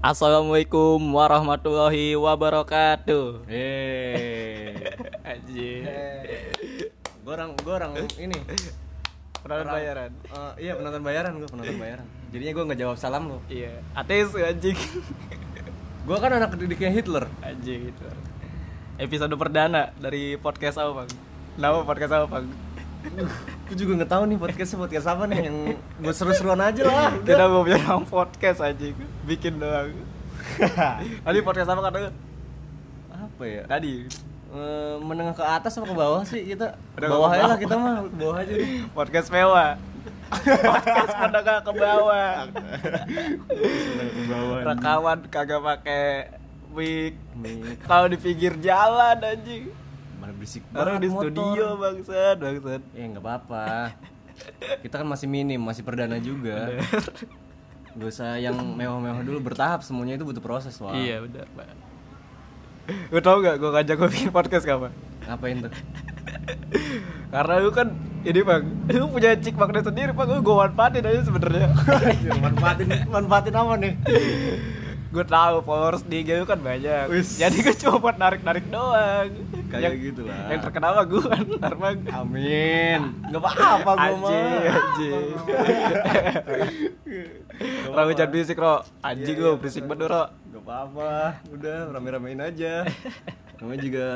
Assalamualaikum warahmatullahi wabarakatuh. Eh, Anjir. gue orang gue orang ini Penonton Orang- bayaran. Eh, iya penonton bayaran gue penonton bayaran. Jadinya gue nggak jawab salam lo. Iya, ateis anjing. Gue kan anak didiknya Hitler. Anjing itu. Episode perdana dari podcast apa, Bang? Nama podcast apa, Bang? Gue juga nggak tahu nih podcastnya podcast apa nih yang buat seru-seruan aja lah. Kita mau nama podcast anjing. Bikin doang. Tadi podcast apa kata apa ya? Tadi Eh, menengah ke atas apa ke bawah sih kita? Udah bawah aja lah kita mah, bawah aja deh. podcast mewah. podcast menengah ke bawah. Ke bawah. Rekaman kagak pakai. Mic. Kalau di pinggir jalan anjing. Berisik Orang di motor. studio bangsat, bangsat. Ya nggak apa-apa. Kita kan masih minim, masih perdana juga. Gak usah yang mewah-mewah dulu bertahap semuanya itu butuh proses wah. Iya benar, Pak. Gue tau gak gue ngajak gue bikin podcast kapan? Ngapain tuh? Karena lu kan ini bang, lu punya cik magnet sendiri bang, gue manfaatin aja sebenarnya. manfaatin manfaatin apa nih? Gue tahu followers di IG lu kan banyak. Wis. Jadi gue cuma buat narik-narik doang. Kayak Yang- gitu lah. Yang terkenal mah gue ntar bang. Amin. Gak apa-apa gua mah. Anjing, anjing. Ro, jangan berisik, Ro. Anjing Iya, lu, iya, berisik bener. banget, Ro. Gak apa-apa. Udah rame-ramein aja. Namanya juga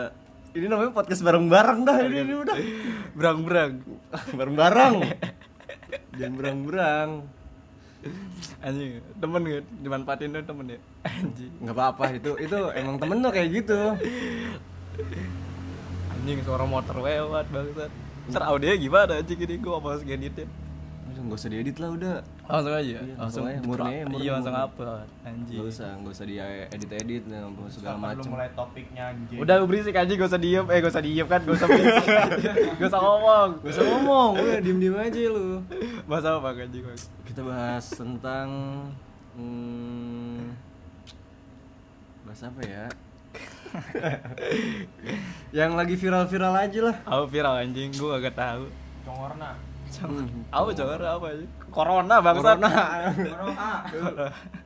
ini namanya podcast bareng-bareng dah ini, ini udah. Berang-berang. Bareng-bareng. Jangan berang-berang. Anjing, temen kan? Dimanfaatin dong temen ya? Anjing. Nggak apa-apa itu itu emang temen tuh kayak gitu. Anjing, suara motor lewat, bangsat. Ntar audionya gimana anjing ini, gue apa harus ngeditnya Udah nggak usah diedit lah udah. Langsung aja? Iya, langsung aja, murni Iya, langsung upload Anjing Nggak usah nggak usah di edit edit segala macam. mulai topiknya anjing Udah lu berisik anjing, gak usah diem Eh, gak usah diem kan, gak usah berisik Gak usah ngomong Gak usah ngomong, udah diem diem aja lu. Bahasa apa anjing? Kita bahas tentang hmm, bahas apa ya? yang lagi viral-viral aja lah. Apa viral anjing, gue gak tau congorna Hmm. Apa apa aja? Corona bangsat Corona. corona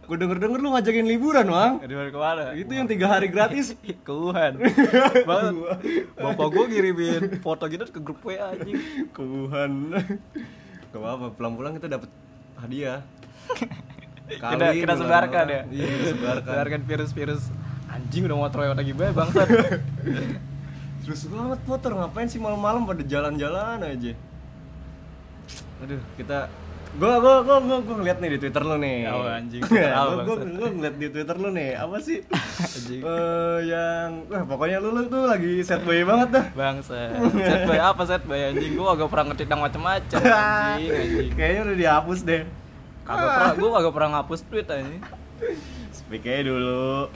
Gue denger denger lu ngajakin liburan, Bang. Di mana ke mana? Itu yang tiga hari gratis. Ke Wuhan Banget Bapak gue ngirimin foto gitu ke grup WA anjing Ke Wuhan. Gak apa-apa, pulang-pulang kita dapat hadiah. kita, kita bulan sebarkan ya Iya, kita sebarkan. sebarkan virus-virus anjing udah motor lewat lagi banget bangsat Terus banget motor ngapain sih malam-malam pada jalan-jalan aja. Aduh, kita gua gua gua gua, gua ngeliat nih di Twitter lu nih. Ya Allah, anjing. Gua, gua, gua ngeliat di Twitter lu nih. Apa sih? Anjing. Eh yang wah pokoknya lu, lu tuh lagi set boy banget dah. bangsat set boy apa set boy anjing gue agak pernah ngetik yang macem-macem anjing anjing Kayaknya udah dihapus deh. kagak pernah gue kagak pernah ngapus tweet anjing Speak aja dulu.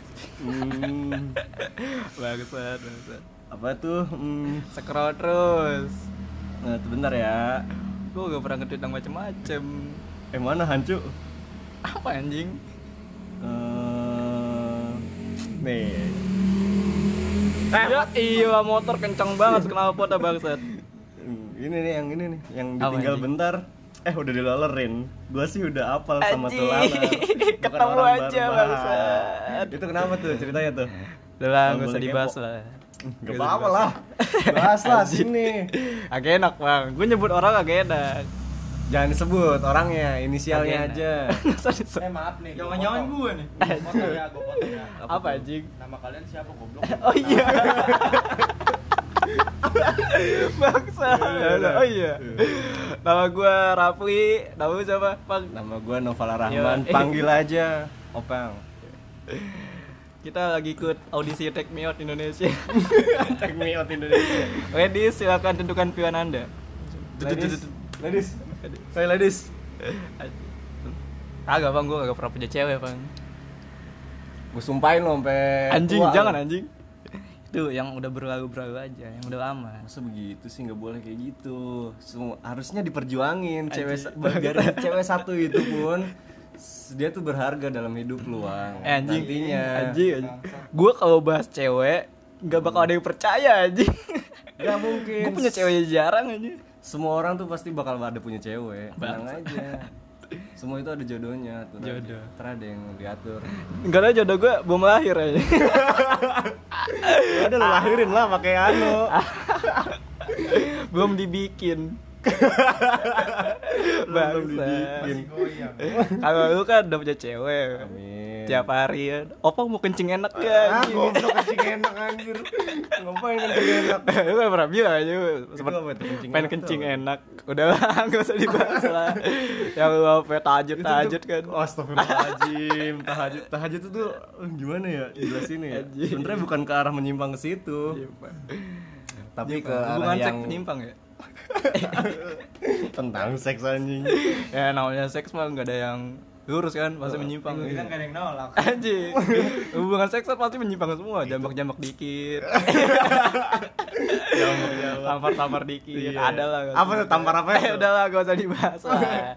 Hmm, bangsat bangsat apa tuh? Hmm, scroll terus nah, tuh bentar ya. Gue gak pernah ngetik yang macem-macem Eh mana hancu? apa anjing Eh, nih. ya iya motor kencang banget kenapa foto bangsat Ini nih yang ini nih, yang Apa, ditinggal anjing? bentar. Eh udah dilalerin. Gua sih udah apal sama tuh Ketemu aja, baru bangsat. Itu kenapa tuh ceritanya tuh? udah lah gak usah dibahas lah Gak apa-apa lah. Bahas lah sini. agak enak bang gue nyebut orang agak enak Jangan disebut orangnya, inisialnya Agak aja. eh maaf nih Jangan-jangan gue nih. foto ya gue foto ya apa anjing nama kalian siapa goblok Oh iya. Bangsa. Oh iya. Nama gue Rafli. Nama siapa? Bang. Nama gua Novala Rahman, Iya. panggil aja Opang. Kita lagi ikut audisi Take Me Out Indonesia. Take me out Indonesia. Ladies, silakan tentukan pilihan Anda. Ladies, ladies, saya ladies. Kagak bang, gue kagak pernah punya cewek bang. Gue sumpahin lo sampai Anjing, tua jangan anjing. Itu yang udah berlalu-berlalu aja, yang udah lama. Masa begitu sih? Nggak boleh kayak gitu. Semua harusnya diperjuangin. Cewek biar cewek satu itu pun dia tuh berharga dalam hidup lu, Bang. Eh anjing, Nantinya. anjing, anjing. Gue kalau bahas cewek, nggak bakal ada yang percaya anjing Gak mungkin. Gue punya ceweknya jarang anjing Semua orang tuh pasti bakal ada punya cewek. Tenang aja. semua itu ada jodohnya tuh Jodoh. Ntar ada yang diatur Enggak ada jodoh gue belum lahir aja. Ya udah lahirin lah pakai anu belum dibikin. Belum dibikin. Kalau lu kan udah punya cewek. Amin. Tiap hari. Ya. Opa mau kencing enak ya. ah goblok kencing enak anjir. Ngapain kencing enak? Lu kan pernah bilang aja sempet apa itu, kencing pengen enak kencing enak. Udah lah nggak usah dibahas lah. Yang lu apa tahajud tahajud kan? Astagfirullahaladzim. Tahajud Tahajud itu tuh eh, Gimana ya? Jelasin ya. Sebenernya bukan ke arah menyimpang ke situ. Tapi ke arah yang menyimpang ya Tentang seks anjing. Ya namanya seks mah nggak ada yang lurus kan pasti menyimpang. Ini kan gak ada yang nolak. anjing. Hubungan seks kan pasti menyimpang semua jambak-jambak dikit. Tampar-tampar dikit Iya. ada lah Apa tuh, tampar apa itu? udah lah gak usah dibahas lah.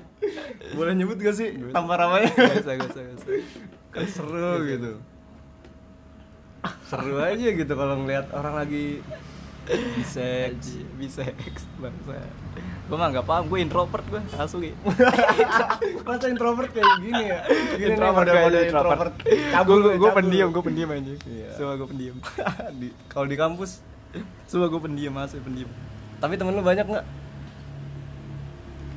Boleh nyebut gak sih Tampar gak usah gak usah gak usah. Kan seru gitu. Seru aja gitu kalau ngeliat orang lagi seks biseks bangsa. Gue mah nggak paham gue introvert gue asli. Masa introvert kayak gini ya? Gini nih Introvert kayak introvert. gue gue cabul. pendiam gue pendiam aja Iya. semua gue pendiam. Di, Kalau di kampus semua gue pendiam asli pendiam. Tapi temen lu banyak gak?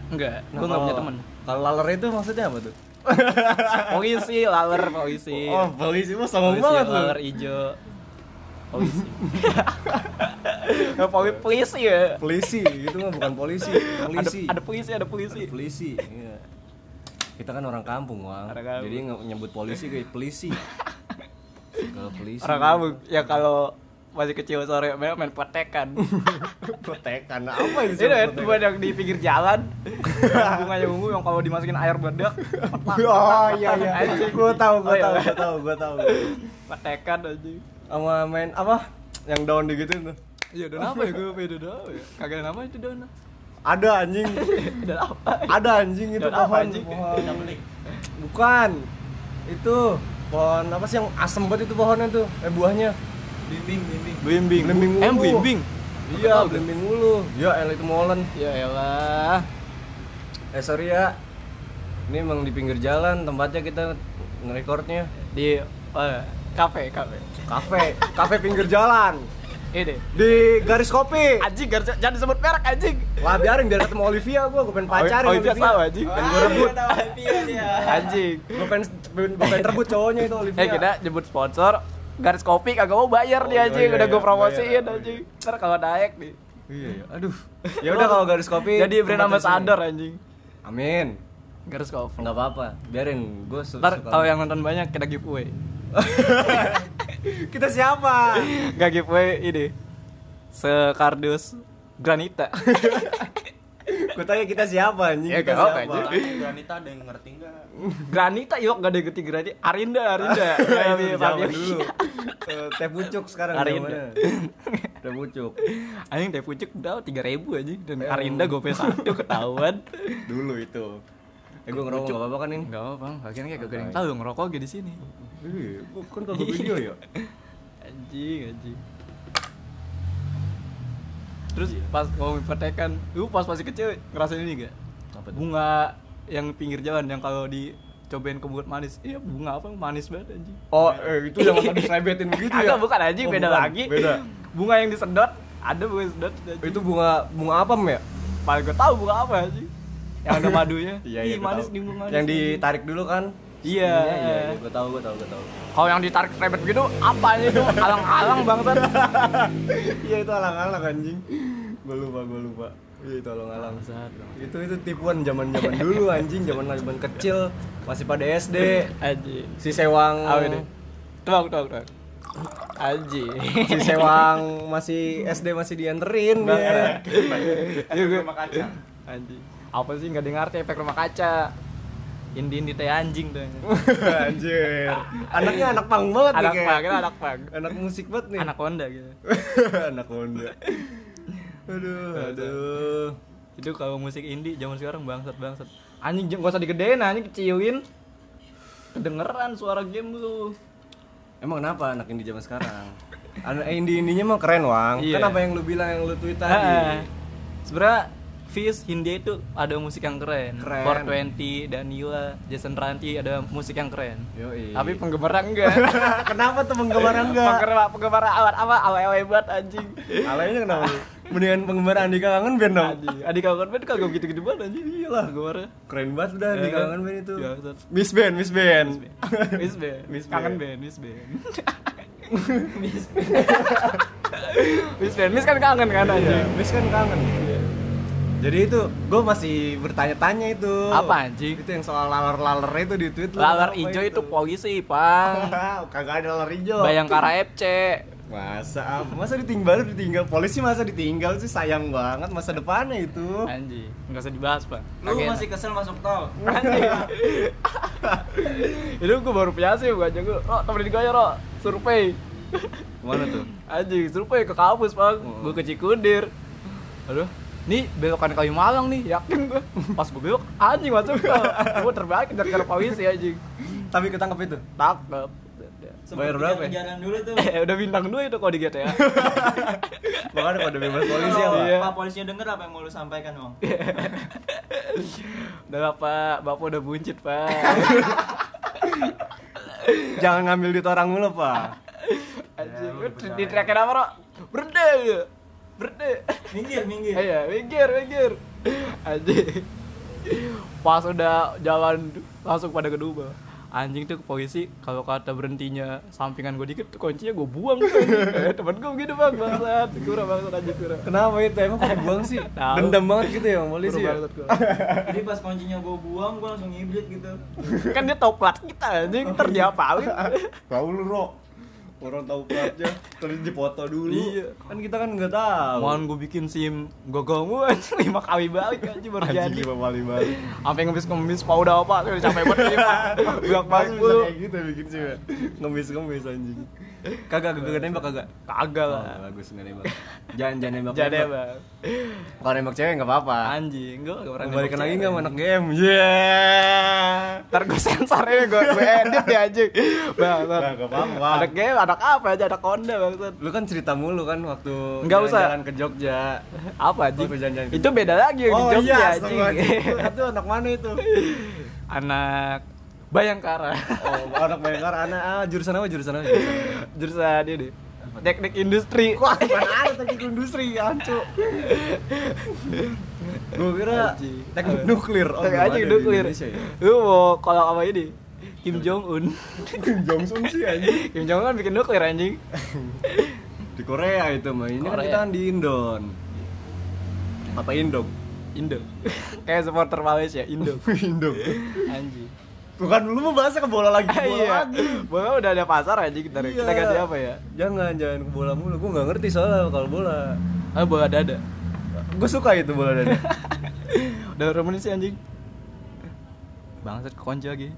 enggak gue nggak punya teman Kalau laler itu maksudnya apa tuh? polisi laler polisi. Oh, polisi mah polisi banget lu. laler hijau. Polisi Poli- polisi ya Polisi, itu mah bukan polisi, ada polisi. ada polisi ada polisi Ada polisi. Iya. Kita kan orang kampung, Wang. Orang kampung. Jadi nyebut polisi kayak polisi. Kalau polisi. orang kamu ya kalau masih kecil sore main main petekan Protekan. Apa itu? Ini kan buat yang di pinggir jalan Bunganya ungu yang kalau dimasukin air bedak Oh iya iya. Gua tahu, gua Oh, iya. tahu, gua tahu, gua tahu. Petekan aja Sama main apa? Yang daun digituin tuh. Iya daun apa ya gue beda daun ya Kagak ada nama itu daun Ada anjing. Daun apa Ada anjing itu Daun apa, pohon. anjing? pohon. Bukan. Itu pohon apa sih yang asem banget itu pohonnya tuh? Eh buahnya. Bimbing, bimbing. Bimbing Belimbing Em bimbing Iya, belimbing mulu. Ya, elah itu molen. Ya elah Eh sorry ya. Ini emang di pinggir jalan tempatnya kita ngerekordnya. Di oh, kafe kafe Kafe, kafe pinggir jalan. Ini Di garis kopi. Anjing garis, jangan disebut merek anjing Wah biarin biar ketemu Olivia gua, gua pengen pacarin Oh iya tahu anjing Pengen gua rebut. Anjing Gua pengen gua pengen rebut cowoknya itu Olivia. Eh kita jemput sponsor garis kopi kagak mau bayar Oh, dia iya, anjing iya, udah iya, gue promosiin anjing ntar kalau naik nih Iya, iya. Aduh. Ya udah kalau garis kopi jadi brand ambassador anjing Amin. garis kopi Enggak apa-apa. Biarin gua su ntar suka. kalau yang nonton banyak kita giveaway kita siapa? Gak giveaway ini sekardus granita Gua tanya kita siapa anjing? Ya, Kita apa, siapa? anjing. Granita ada yang ngerti enggak? granita yuk gak ada yang ngerti granita Arinda Arinda Ya, itu Fabi, di Fabi. zaman dulu. Eh, Teh pucuk sekarang Arinda. Teh pucuk. anjing teh pucuk udah tiga ribu anjing dan Eh, Arinda gope satu ketahuan Dulu itu. Eh gua ngerokok enggak apa-apa kan ini? Enggak apa bang, bagian kayak gak ada yang tahu ngerokok gak di sini. Iya, kan kalau video ya. Anjing, anjing. Terus pas ngomongin pertekan, lu pas masih kecil ngerasain ini gak? Apa tuh? Bunga yang pinggir jalan yang kalau dicobain kebut manis. Iya, bunga apa manis banget anjing. Oh, eh, itu yang tadi selebetin begitu ya? Agak bukan anjing, Oh, beda bukan. lagi. Beda. Bunga yang disedot, ada bunga yang disedot. anjing. Itu bunga bunga apa, Mem, ya? paling gue tahu bunga apa anjing. Yang ada madunya. Iya, iya, manis tahu. nih bunga manis. Yang ditarik dulu kan? Iya. Iya, iya, iya. Gua tahu, gua tahu, gua tahu. Kalau yang ditarik rebet begitu, apa itu? Alang-alang bangsat. Iya, itu alang-alang anjing. Gua lupa, gua lupa. Iya, itu alang-alang. Itu itu tipuan zaman-zaman dulu anjing, zaman zaman kecil, masih pada SD. Anjing. Si Sewang Apa ini? Tuang, tuang, tuang. Anjing. si Sewang masih SD masih dianterin dia. Iya, gue- Rumah kaca. Anjing. Apa sih nggak dengar efek rumah kaca? Indi indi teh anjing tuh. Anjir. Anaknya anak pang banget nih Anak pang, kita anak pang. Anak musik banget nih. Anak Honda gitu. anak Honda. Aduh, aduh. Itu kalau musik indie zaman sekarang bangsat bangsat. Anjing gak usah digedein anjing kecilin. Kedengeran suara game lu. Emang kenapa anak indie zaman sekarang? Anak indie indinya mah keren, Wang. Iya. Kan apa yang lu bilang yang lu tweet tadi? Sebenernya Fizz, Hindia itu ada musik yang keren. Keren. 420, Danila, Jason Ranti ada musik yang keren. Yoi. Tapi penggemar enggak. Kenapa tuh penggemar enggak? penggemar penggemar awal awal awal awal banget anjing. Alainya kenapa? Mendingan penggemar Andika Kangen Band dong. Adik kakak band kagak gitu-gitu banget anjing. Iyalah penggemarnya. Keren banget udah Andika Ya. Kangen Band itu. Ya. Miss Band, Miss Band. Miss band, Miss kangen Band. band, Miss band. Miss band. Miss band, Miss kan kangen kan Iya, anjing. Miss kan kangen. Jadi itu gue masih bertanya-tanya itu. Apa, anjing? Itu yang soal laler-laler itu di tweet lu. Lalar Apa hijau itu polisi, Pang. Kagak ada laler hijau. Bayangkara FC. Masa apa? Masa ditinggal ditinggal polisi masa ditinggal sih sayang banget masa depannya itu. Anjing, enggak usah dibahas, Pak. Lu masih kesel masuk tol. Anjing. Itu gue baru punya sih bukan jago. Ro, temenin gue ya, Ro. Survei. Mana tuh? Anjing, survei ke kampus, Bang. Oh. Gue ke Cikundir. Aduh, nih belokan kayu malang nih, yakin gue. Pas gue belok, anjing masuk Gue terbalik dari karena polisi anjing. Tapi ketangkep itu. Tangkep. Bayar berapa ya? dulu tuh. Eh, udah bintang dua itu kalau di GTA. Makanya pada bebas polisi ya, Pak. Iya. Pak polisinya denger apa yang mau lu sampaikan, Bang? Udah lah, Pak, Bapak udah buncit, Pak. Jangan ngambil duit orang mulu, Pak. Anjing, bercanda. diteriakin apa, Ro? Berde. Berde. Minggir, minggir. Iya, minggir, minggir. Anjing. Pas udah jalan langsung pada kedua. Anjing tuh ke polisi kalau kata berhentinya sampingan gue dikit tuh kuncinya gue buang tuh eh, temen gue begitu bang bangsat kurang bangsat anjing kurang Kenapa itu? Emang kok dibuang sih? Tahu. Dendam banget gitu ya polisi ya? Jadi pas kuncinya gua buang, gua langsung ngibrit gitu. kan dia tau plat kita anjing ntar dia apalin Tahu lu, Ro. Orang tahu platnya, terus dipoto dulu. Iya. Kan kita kan nggak tahu. Mohon gue bikin sim gogomu anjing lima kali balik anjing baru jadi lima kali balik. sampai ngemis-ngemis mau udah apa udah capek banget lima Bisa mulu kayak gitu bikin sih ya. Ngemis-ngemis anjing. Kagak, kagak nembak kagak. kagak Oh, lah bagus nggak nembak. Jangan jangan nembak. jadi nembak. bang Kalau nembak cewek nggak apa-apa. anjing gue gak pernah balikan lagi nggak anak game? Yeah. ntar gue sensor ini gue edit ya anjing bang Nah, nggak apa-apa. ada game anak apa aja ada konda bang Lu kan cerita mulu kan waktu Nggak usah. jalan ke Jogja. apa anjing itu beda lagi yang di Oh Jogja iya, anjing. Itu anak mana itu? anak Bayangkara Oh, anak Bayangkara, anak ah, jurusan apa? Jurusan apa? Jurusan jurusan ini teknik industri Wah, mana ada teknik industri, ancu. Gue kira teknik nuklir. Oh, Teknik di nuklir ya? lu mau kalau apa ini Kim Jong Un Kim Jong Un sih anjing. Kim Jong Un kan bikin nuklir anjing Di Korea itu mah. Ini kan kita kan di Indon. Apa Indong? Indo kayak supporter Malaysia Indo Indong. anjing Bukan lu mau bahasnya ke bola lagi, ke bola iya lagi. bola udah ada pasar anjing kita kita Iya. ganti apa ya Jangan, jangan ke bola mulu. Gue nggak ngerti soalnya kalau bola. ah bola dada Gue suka itu bola dada. udah berapa menit sih anjing bangsat kekunci lagi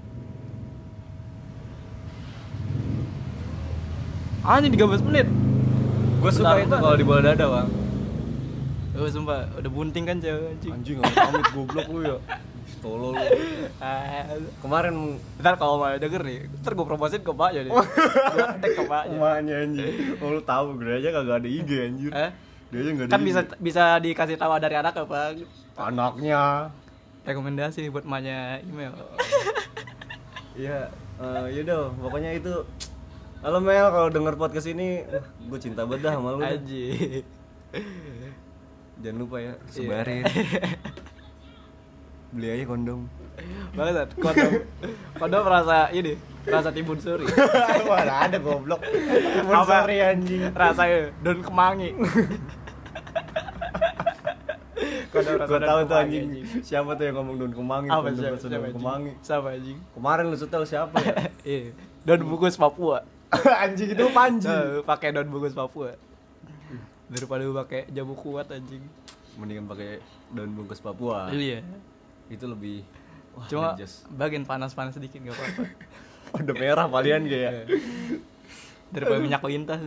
anjing 13 menit Gue suka Bentar, itu kalau di bola dada, Bang. Oh sumpah, udah bunting kan cewek anjing Anjing nggak pamit goblok lu ya. Tolol Kemarin Ntar kalau mau denger nih, ntar gue promosiin ke Mbaknya nih Gue tag ke Mbaknya emaknya anjing. Oh lu tahu gue aja kagak ada IG anjir. Eh? Dia aja nggak ada. Kan IG. bisa bisa dikasih tahu dari anak apa anaknya. Rekomendasi buat emaknya email Iya, eh yaudah pokoknya itu Halo Mel, kalau denger podcast ini, gue cinta banget dah sama lu. Anjing Jangan lupa ya, sebarin. Beli aja kondom. Banget, kondom Kondom rasa ini, rasa timbun suri Mana ada goblok. Apa? Sorry anjing. Rasa daun kemangi Kondom rasa daun tahu tuh kemangi, anjing. Siapa tuh yang ngomong daun kemangi? Apa kondom siapa, rasa siapa daun anjing? kemangi. Siapa anjing? Kemarin lu setel siapa ya? Iya, daun bungkus Papua anjing itu panji. Eh, pakai daun bungkus Papua daripada lu pakai jamu kuat anjing Mendingan pakai daun bungkus Papua. iya Itu lebih wah, cuma najis. bagian panas-panas sedikit nggak apa-apa udah merah palian kayak. daripada minyak lintah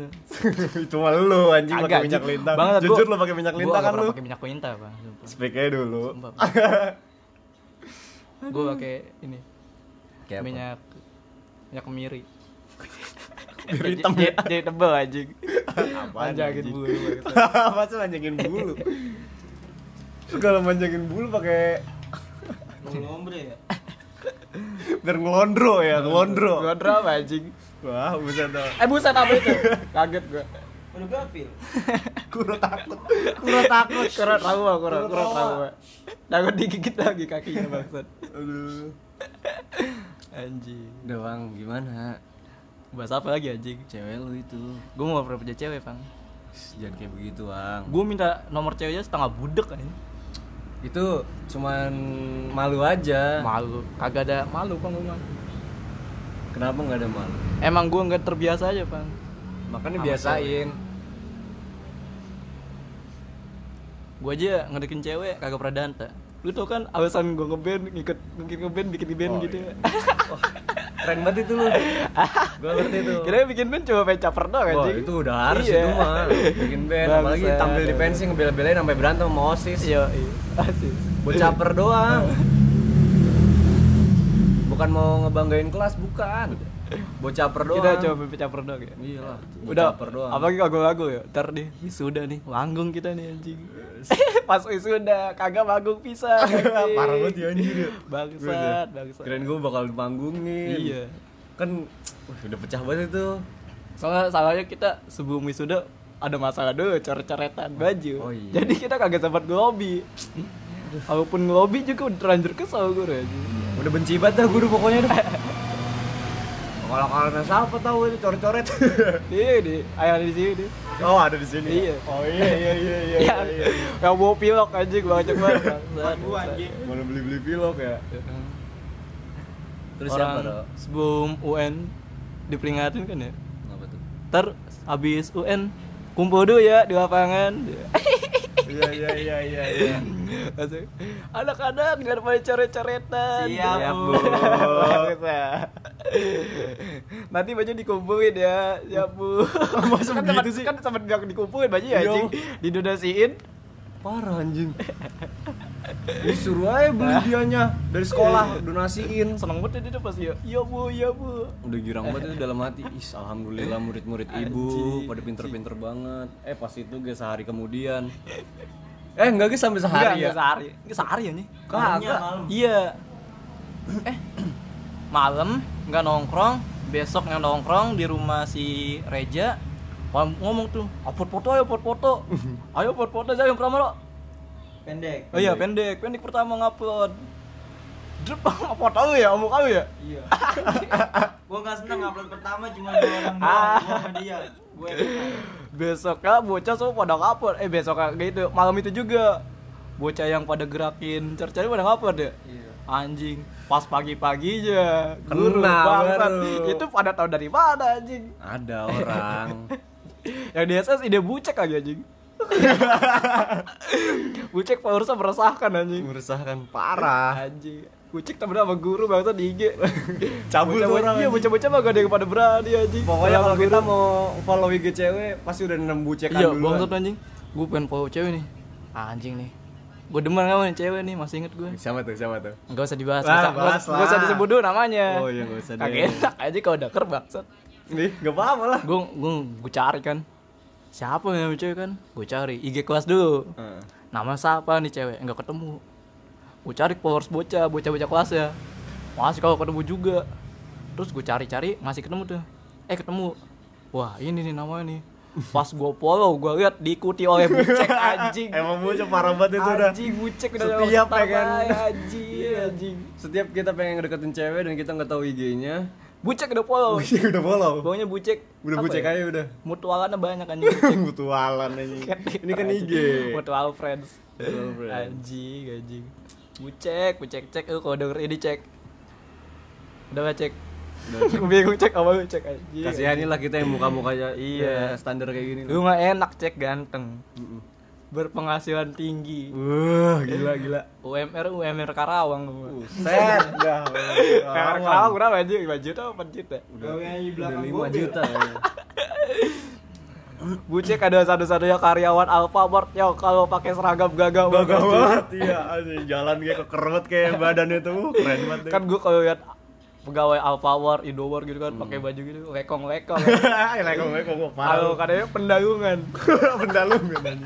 itu mah lu anjing pakai minyak lintah. Banget, Jujur lu pakai minyak lintah kan lu? pakai minyak lintah pak Speak aja dulu. gue pakai ini Kayak apa? minyak minyak kemiri Biar hitam jadi, ya. jadi tebel anjing anjing? bulu. Apa sih manjangin bulu? Segala manjangin bulu pakai Bulu ombre ya. biar ngelondro ya, ngelondro. Gua drama anjing. Wah, buset dah. Eh buset apa itu? Kaget gua. Udah gapil. Kuro takut. Kuro takut. Kurang trauma, kurang Kurang kurang trauma. Takut digigit lagi kakinya bangsat. Aduh. Anjing. Udah bang, gimana? Bahas apa lagi anjing? Cewek lu itu. Gue mau pernah punya cewek, Bang. Jangan kayak begitu bang. Gue minta nomor ceweknya setengah budek kan. Itu cuman malu aja. Malu, kagak ada malu Bang gua. Kenapa nggak ada malu? Emang gue nggak terbiasa aja, Bang. Makanya Sama biasain. Gue aja ngedekin cewek kagak pernah danta. Lu tau kan alasan gue ngeband, ngikut ngikut ngeband, bikin band Oh, gitu. iya. Keren banget itu lu. Gua ngerti itu. Kira bikin band cuma pengen caper doang anjing. itu udah harus Iya. itu mah. Bikin band apalagi Bangsat. tampil di pensi ngebela-belain sampai berantem sama OSIS. Iya, iya. Asis. Buat caper doang. Bukan mau ngebanggain kelas, bukan. Buat caper doang. Kita coba pengen caper doang ya. Iya lah. Udah, caper doang. apalagi lagu-lagu ya. Ntar nih, wisuda nih, manggung kita nih anjing. Pas wisuda, kagak manggung anjing. Parah banget ya anjir ya. Bangsat, bangsat. Kirain gue bakal dipanggungin. Iya. Kan wah, udah pecah banget itu. Soalnya salahnya kita sebelum wisuda ada masalah dulu coret-coretan baju. Oh, iya. Jadi kita kagak sempat ngelobi. Walaupun ngelobi juga udah terlanjur kesel gue anjing. Udah benci banget dah gue pokoknya dah. Kalau karena siapa tahu ini coret-coret. Iya di, ayah di sini. di. oh, ada di sini. Iya. Oh iya iya iya iya. Ya, iya, iya. yang bawa pilok anjing banyak banget. bangsat, Buat gua anjing. Mana beli-beli pilok ya. Terus Orang siapa dong? sebelum UN diperingatin kan ya Apa tuh? ntar habis UN kumpul dulu ya di lapangan Iya iya iya iya iya. Langsung, anak-anak jangan pada coret-coretan Siap, Ya, Bu. Bagus ya. nanti baju dikumpulin ya ya bu Masa kan sempat- sih? kan sempat dikumpulin baju ya Iya, anjing didonasiin Parah anjing. Disuruh aja beli dianya dari sekolah donasiin. seneng banget dia pasti ya iya bu iya bu Udah girang banget itu dalam hati. Is, alhamdulillah murid-murid ibu pada pinter-pinter banget. Eh pas itu gue sehari kemudian. Eh enggak gue sampai sehari Enggak, ya. enggak sehari enggak sehari ya nih Kagak. malam. Iya. Eh, malam nggak nongkrong, besok yang nongkrong di rumah si Reja. Ngom- Ngomong tuh, upload foto ayo upload foto. Ayo upload foto saya yang pertama lo. Pendek. Oh iya pendek, pendek pertama ngupload. Drop upload tahu ya, omong kamu ya. Iya. gua nggak seneng upload pertama cuma dua orang doang. Gua sama dia. Gua. Besoknya bocah semua pada ngupload. Eh besoknya gitu, malam itu juga. Bocah yang pada gerakin cercari pada ngupload ya. Iya. Anjing, pas pagi-paginya Kena guru bangsat. baru. Itu pada tahu dari mana anjing? Ada orang. Yang di SS ide bucek lagi anjing. bucek Paursa meresahkan anjing. Meresahkan parah. Anjing. Bucek temen sama guru bangsa di IG. Cabul tuh orang, Iya, anjing. bocah-bocah mah gak ada yang pada berani anjing. Pokoknya kalau kita mau follow IG cewek pasti udah nembu cekan Iya, dulu. bangsat anjing. Gue pengen follow cewek nih. Anjing nih. Gue demen sama nih cewek nih, masih inget gue. Siapa tuh? Siapa tuh? Enggak usah dibahas, Lah, nggak usah, usah- disebut dulu namanya. Oh iya, nggak usah deh. Kagak enak aja kalau deker bangsat. Nih, gak apa-apa lah. Gue gue gue cari kan. Siapa yang namanya cewek kan? Gue cari IG kelas dulu. Heeh. Nama siapa nih cewek? Enggak ketemu. Gue cari followers bocah, bocah-bocah kelas ya. Masih kalau ketemu juga. Terus gue cari-cari masih ketemu tuh. Eh ketemu. Wah ini nih namanya nih. Pas gue follow, gue lihat diikuti oleh bucek anjing. Emang bocah parah banget itu udah. Anjing bucek udah Setiap pengen. terbaik, anjing, anjing. Setiap kita pengen ngedeketin cewek dan kita nggak tahu IG-nya, Bucek udah follow. udah follow. Bawanya bucek. Udah bucek ya? aja udah. Mutualannya banyak anjing. Mutualan aja. Ini kan IG. Mutual friends. Mutual friends. Anjing, anjing. Bucek, bucek cek lu kalau denger ini cek. Udah gak cek? Gue bingung cek apa lu cek anjing. Kasihanilah kita yang muka-mukanya Iya. ya, standar kayak gini. Lu mah enak cek ganteng. Mm-mm. Berpenghasilan tinggi. Wah, gila gila. UMR UMR Karawang lu. Set dah. UMR Karawang berapa anjing? 5 juta apa 4 juta? Aja Udah belakang 5 mobil. juta. ya. Bucek ada satu-satunya karyawan Alfamart yang kalau pakai seragam gagah Gagah banget. banget iya, jalan kayak kekerut kayak badannya tuh keren banget. Kan gue kalau lihat pegawai Alfawar, Indomaret gitu kan, pakai baju gitu, lekong-lekong. lekong lekong gue Kalau katanya pendalungan. pendalungan.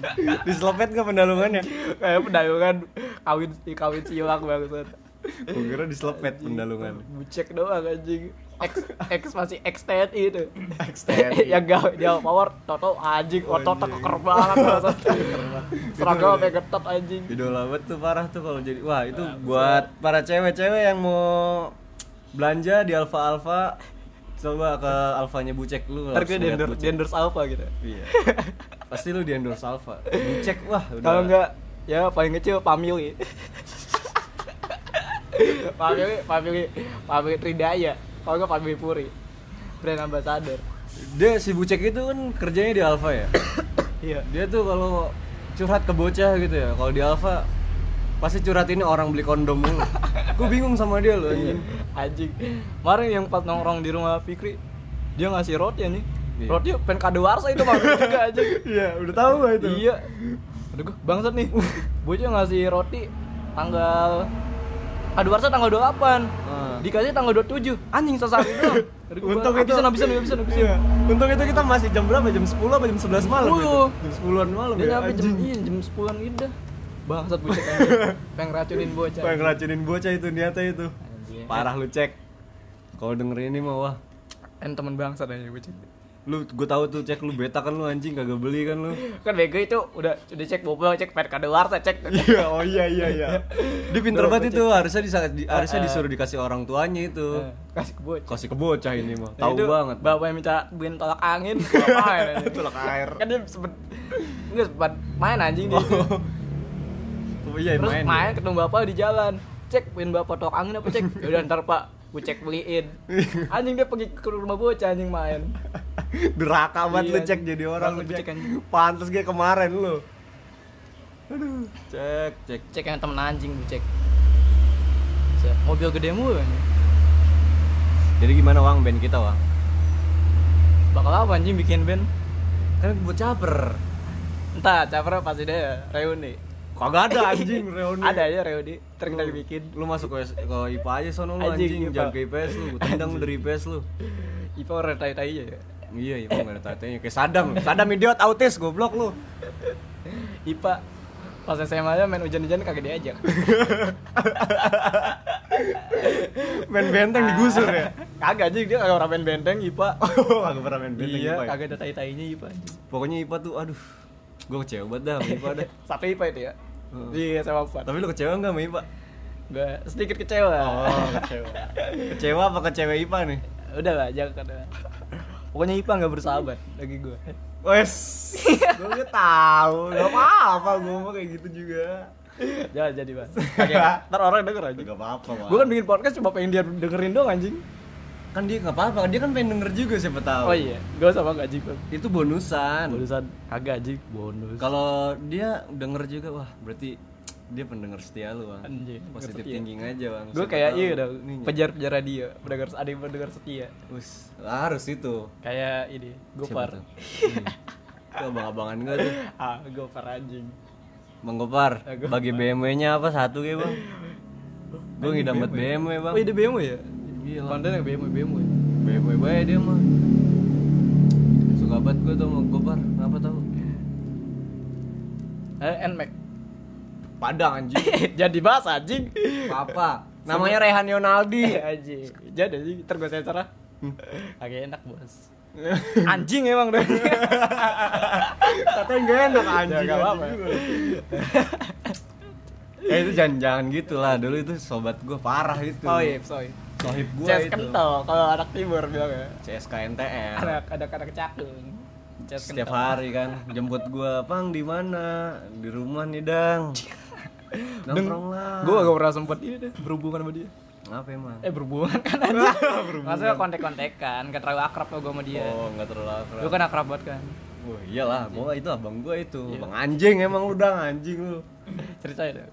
Diselopet nggak pendalungannya? Kayak pendalungan kawin kawin silang banget. Gue kira diselopet pendalungan. Bucek doang anjing. X X masih X TNI itu. X TNI. yang gawe dia power toto anjing Oh, otot anjing. keker banget seragam sampai ketat anjing Idola banget tuh parah tuh kalau jadi wah itu buat para cewek-cewek yang mau belanja di Alfa Alfa coba ke Alfanya Bucek lu ntar gue di endorse, di endorse Alpha gitu Iya. Pasti lu di endorse Alfa. Bucek wah udah. kalau enggak ya paling kecil family family family family Tridaya kalau enggak family Puri brand ambassador dia si Bucek itu kan kerjanya di Alfa ya. iya Dia tuh kalau curhat ke bocah gitu ya. Kalau di Alfa pasti curhat ini orang beli kondom mulu. Gue bingung sama dia loh anjing. anjing kemarin yang pas nongkrong di rumah Fikri dia ngasih roti anjing Iya. roti pen kadawarsa itu mah juga anjing Iya, udah tahu gak itu? Iya. Aduh gue bangsat nih. Bocah ngasih roti tanggal Kadawarsa tanggal 28. Ah. Dikasih tanggal 27. Anjing. Aduh, gua Untung itu habisan habisan habisan habisan. Iya. Untung itu kita masih jam berapa? Jam 10 apa jam 11 malam? 10. itu? Jam 10-an malam Dia ya. jam iya, jam 10-an gitu. Bangsat bocah. Pengen racunin bocah. Pengen ngeracunin bocah itu niatnya itu. Anjing. Parah lu cek. Kalau denger ini mah wah. En temen bangsat aja bocah. Lu gue tahu tuh cek lu beta kan lu anjing kagak beli kan lu. Kan bego itu udah udah cek bobol cek pen kadawarsa cek. Iya, oh iya iya iya. Dia pinter banget itu, harusnya disa, di- harusnya Ah, ah. disuruh dikasih orang tuanya itu. Eh, Kasih ke bocah. Kasih ke bocah ini mah. Tahu banget. Bapak yang minta beliin tolak angin, ngapain anjing? Tolak air. Kan dia sempet Enggak sempet main anjing dia. Oh iya Terus main. main, ketemu bapak di jalan. Cek beliin bapak tolak angin apa cek? Ya udah ntar pak, gue cek beliin. Anjing dia pergi ke rumah bocah anjing main. Duraka banget lu Iya, cek jadi orang lu cek. Pantes kayak kemarin lu. Aduh, cek cek. Cek yang temen anjing gue cek. Set, Mobil gede mulu. Jadi gimana Wang band kita Wang? Bakal apa anjing bikin band? Kan buat caper. Entah, caper pasti deh reuni. Kagak ada anjing reuni. Ada aja reuni, ntar kita bikin. Lu masuk ke, ke IPA aja sono lu Anjing, anjing, jangan ke IPS lu, tendang dari IPS lu. Ipa orang tai-tai aja ya. Iya, IPA enggak ada tatanya kayak Sadam. Sadam idiot autis goblok lu. Ipa pas SMA aja main hujan-hujan kagak diajak. Main benteng digusur ya. kagak aja dia kagak pernah main benteng Ipa. Oh, kagak pernah main benteng iya, IPA. ya? kagak ada tai-tainya Ipa. Pokoknya IPA tuh aduh. Gue kecewa banget dah sama IPA dah. Satu Ipa itu ya. Heeh. Iya, sama Pak. Tapi lu kecewa enggak sama IPA? Gue sedikit kecewa. Oh, kecewa. kecewa apa kecewa IPA nih? Udah lah, jangan. Pokoknya Ipa nggak bersahabat bagi gue. Wes, gue tahu, gak apa-apa gue mau kayak gitu juga. Jangan jadi mas. Ntar orang denger aja. Gak apa-apa. Gue kan bikin podcast cuma pengen dia dengerin dong anjing. Kan dia nggak apa-apa, dia kan pengen denger juga siapa tahu. Oh iya, gue sama gaji gue. Itu bonusan. Bonusan kagak anjing, bonus. Kalau dia denger juga, wah berarti dia pendengar setia lu, Bang. Anjing, Positif setia. thinking aja, Bang. gue kayak iya udah ininya. penjar-penjar radio, pendengar ada yang pendengar setia. Us, harus itu. Kayak ini, Gopar. Hmm. Itu abang-abangan gue tuh. ah, Gopar anjing. Bang Gopar, Ah, Gopar. bagi BMW-nya apa satu kayak bang? Gue ngidam banget BMW bang. Oh, ini BMW ya? Iya lah. Kontennya BMW, BMW. BMW bae dia mah. Suka banget gue tuh sama Gopar, ngapa tahu? Eh, NMAX. Padang anjing. Jadi bahas anjing. Apa? Namanya Rehan Yonaldi. anjing. Jadi anjing, ntar gue sensor ah. Agak enak, Bos. anjing emang deh. Katanya gak enak anjing. Ya, nggak apa-apa. eh itu jangan-jangan gitu lah. Dulu itu sobat gue parah itu. Oh iya, sorry. Sohib gue CS itu. kental kalau anak timur bilang ya. CSK NTR. Anak anak anak cakung. CS Setiap kental. hari kan jemput gua, "Pang di mana?" "Di rumah nih, Dang." Nongkrong lah. Gue gak pernah sempet ini deh berhubungan sama dia. Apa emang? Eh berhubungan kan anjing. Maksudnya kontek-kontekan, gak terlalu akrab kok gue sama dia. Oh, enggak terlalu akrab. Lu kan akrab banget kan. Oh, iyalah, gua itu abang gua itu. Iya. Bang anjing emang lu Dang, anjing lu. Ceritain deh.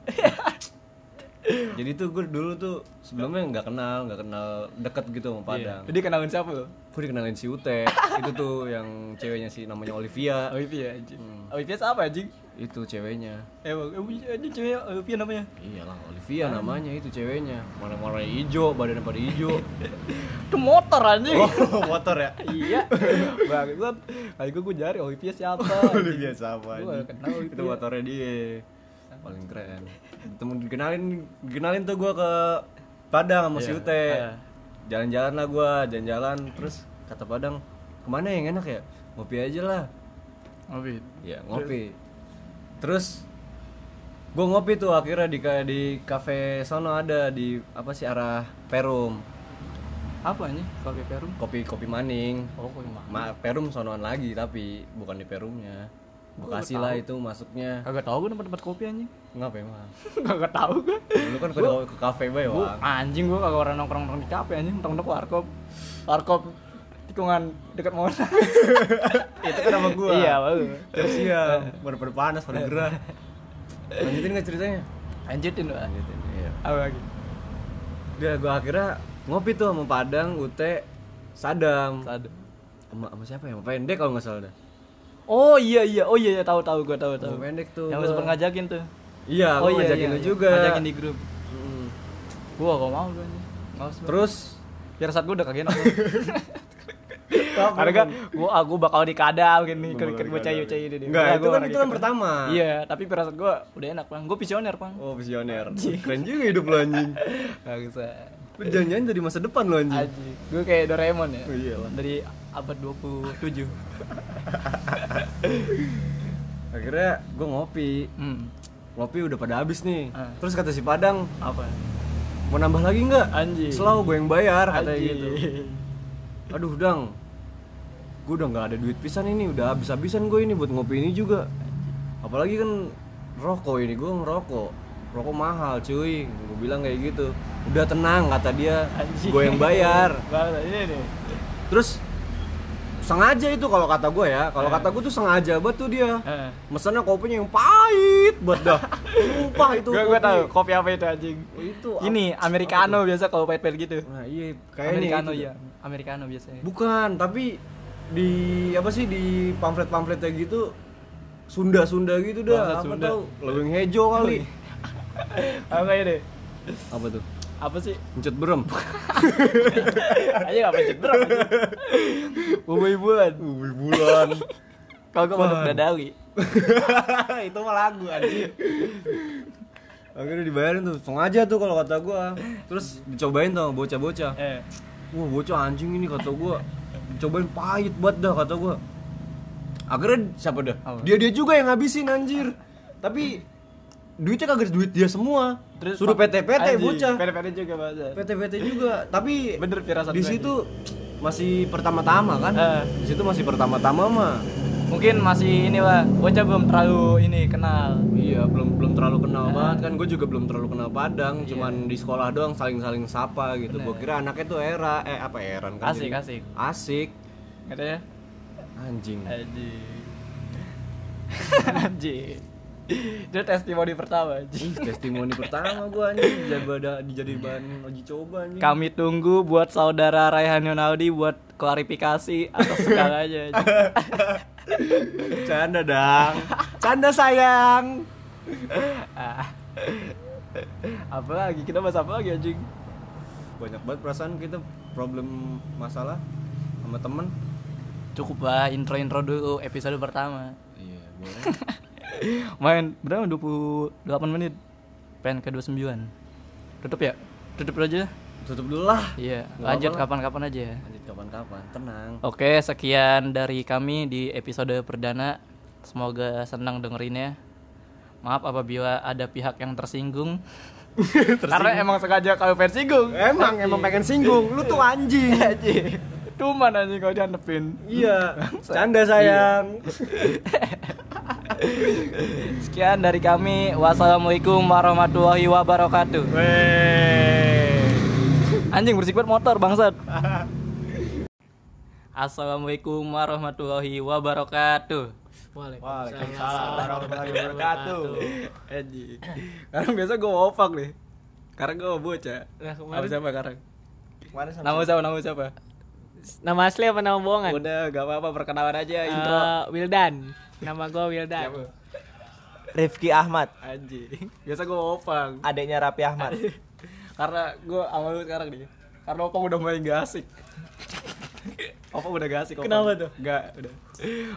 Jadi tuh gue dulu tuh sebelumnya nggak kenal, nggak kenal deket gitu sama Padang. Jadi kenalin siapa lo? Gue dikenalin si Ute. itu tuh yang ceweknya si namanya Olivia. Olivia anjing. Hmm. Olivia siapa anjing? itu ceweknya Emang, emang ini cewek Olivia namanya. iyalah Olivia namanya itu ceweknya mana warna hijau badannya pada hijau Itu motor anjing. oh motor ya iya. Bangsat. Kali gue gue cari Olivia siapa? Olivia siapa anjing? kenal Olivia. itu motornya dia paling keren ketemu dikenalin dikenalin tuh gua ke Padang sama si Iya. Ute Iya. jalan-jalan lah gua jalan-jalan terus kata Padang ke mana yang enak ya ngopi aja lah Ngopi. ya ngopi terus gua ngopi tuh akhirnya di di kafe sono ada di apa sih arah Perum Apa nih? Kopi Perum? kopi kopi maning Oh, kopi mah. Ma, Perum sonoan lagi tapi bukan di Perumnya Bekasi lah itu masuknya Kagak tahu gue tempat-tempat kopi anjing. Ngapa emang? Kagak tahu gue. Lu kan ke, ke kafe bae, Gua Wang. anjing gua kagak orang nongkrong-nongkrong di kafe anjing, nongkrong warkop. Warkop tikungan dekat Monas. Itu kan sama gua. Iya, baru. Terus iya, pada pada panas, pada gerah. Lanjutin nggak ceritanya? Lanjutin doa. Lanjutin. Iya. Apa lagi? Dia gua akhirnya ngopi tuh sama Padang, Ute, Sadam. Sadu. Sama, sama siapa ya? Sama Pendek kalau nggak salah dah. Oh iya iya, oh iya iya tahu tahu gua tahu tahu. Pendek tuh. Yang gua. sempat ngajakin tuh. Iya, oh gua ngajakin lu juga. Ngajakin di grup. Mm. Gua gak mau gua. Males gua. Terus biar saat gua udah kagak enak. Karena kan gua aku bakal dikadal gini Bakal ke bocah bocah ini dia. Enggak, itu gua kan itu kan pertama. Iya, tapi firasat gua udah enak, Bang. Gua visioner, Bang. Oh, visioner. Keren juga hidup lu anjing. Gak bisa. Lu jangan-jangan dari masa depan lu anjing. Aji. Gue kayak Doraemon ya. Oh, iyalah. Dari abad 27. Akhirnya gua ngopi. Hmm. Ngopi udah pada habis nih. Ah. Terus kata si Padang, Apa? mau nambah lagi nggak? Anjing. Selalu gue yang bayar katanya Aji. gitu. Aduh dang, gue udah nggak ada duit pisan ini, udah habis-habisan gue ini buat ngopi ini juga. Apalagi kan rokok ini gue ngerokok, rokok mahal cuy. Gue bilang kayak gitu. Udah tenang kata dia, gue yang bayar. Ini. Terus sengaja itu kalau kata gue ya, kalau kata gue tuh sengaja banget tuh dia. Heeh. Mesennya kopinya yang pahit banget dah. Sumpah itu. Gue gue kopi. tahu kopi apa itu anjing. Oh, itu Ini americano biasa kalau pahit-pahit gitu. Nah, iya kayaknya Americano itu. ya. Americano biasanya. Bukan, tapi di apa sih di pamflet-pamfletnya gitu Sunda-Sunda gitu dah. Apa Sunda. tahu? Leweng hejo kali. Apa kayak deh? apa tuh? Apa sih? Mencet berem. Aja enggak pencet anjing. Bubui bulan. Ubi bulan. Kalau gue masuk dadawi. itu mah lagu anjir. Akhirnya dibayarin tuh, sengaja tuh kalau kata gua. Terus dicobain tuh bocah-bocah. Eh. Wah bocah anjing ini kata gua Cobain pahit banget dah kata gua Akhirnya siapa dah? Dia dia juga yang ngabisin anjir Tapi duitnya kagak duit dia semua Terus Suruh PT-PT bocah PT-PT juga bahasa. PT-PT juga Tapi Bener firasat di situ masih pertama-tama kan Eh. Di situ masih pertama-tama mah Mungkin masih ini lah, bocah belum terlalu ini kenal. Iya belum belum terlalu kenal Ah. banget kan gue juga belum terlalu kenal Padang cuman di sekolah doang saling-saling sapa gitu gue kira anaknya tuh era eh apa eran kan Asik, jadi- asik. asik Katanya anjing Anjing. Anjing. Itu testimoni pertama. Ih, testimoni pertama gua anjing jadi dijadi bahan uji coba anjing. Kami tunggu buat saudara Raihan Yonaldi buat klarifikasi atas segalanya. Canda dang. Canda sayang. Ah. apa lagi? Kita bahas apa lagi anjing? Banyak banget perasaan kita problem masalah sama temen. Cukup lah intro-intro dulu episode pertama. Iya, boleh. Main berapa? 28 menit. Pengen ke 29. Tutup ya? Tutup aja. Tutup dulu lah. Iya, lanjut kapan-kapan aja. Lanjut kapan-kapan, tenang. Oke, sekian dari kami di episode perdana. Semoga senang dengerinnya. Maaf apabila ada pihak yang tersinggung. Karena emang sengaja kalau pengen singgung. Emang emang pengen singgung, lu tuh anjing. Anjing. Cuman anjing kalau dianepin. iya, canda sayang. Sekian dari kami. Wassalamualaikum warahmatullahi wabarakatuh. Weh. Anjing bersih banget motor bangsat. Assalamualaikum warahmatullahi wabarakatuh. Waalaikumsalam warahmatullahi wabarakatuh. Anjing. Sekarang biasa gue opak nih. Karena gue bocah. Nah, Nama kemarin siapa sekarang? kemarin sama Nama siapa? Nama siapa? nama asli apa nama bohongan? Udah gak apa-apa perkenalan aja intro. Eh, Wildan. Nama gua Wildan. Siapa? Rifki Ahmad, Anjing. Biasa gue opang. adiknya Raffi Ahmad. Karena gue sama lu sekarang nih. Karena opang udah mulai gak asik. opang udah gak asik. Opang. Kenapa tuh? Gak, udah.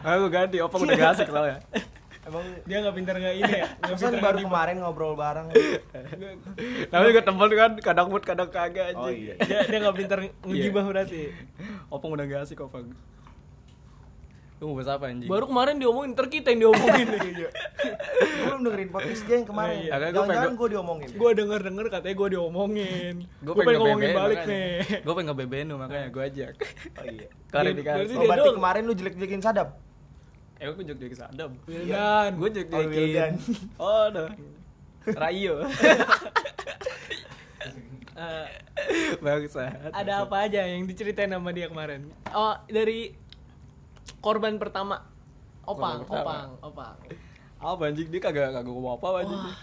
Ayo gue ganti, opang udah gak asik tau ya. Emang Dia nggak pintar nggak ini ya? Pesan pintar baru kemarin ngobrol bareng. Tapi juga temen kan, kadang mood, kadang kagak anjing. Oh iya. dia dia nggak pintar ngegibah berarti. Opang udah gak asik, opang. Lu mau bahas apa anjing? Baru kemarin diomongin, ntar kita yang diomongin. Gue belum dengerin podcast dia yang kemarin. Iya, iya. Jangan-jangan gue diomongin. gue denger denger katanya gue diomongin. Gue pengen ngomongin balik nih. Gue pengen nge-BBN lu, makanya gue ajak. Oh iya. Karena Dia- di kan. berarti Oh, berarti kemarin lu jelek-jelekin Sadam. Eh, gue jek-jek sadam. Wildan. Gue Oh, jek-jekin. Wildan. Oh, udah. Rayo. Eh, Bangsat. ada apa aja yang diceritain sama dia kemarin? Oh, dari korban pertama. Opang, Korban pertama. opang, opang. Apa anjing dia kagak kagak ngomong apa anjing. Wah,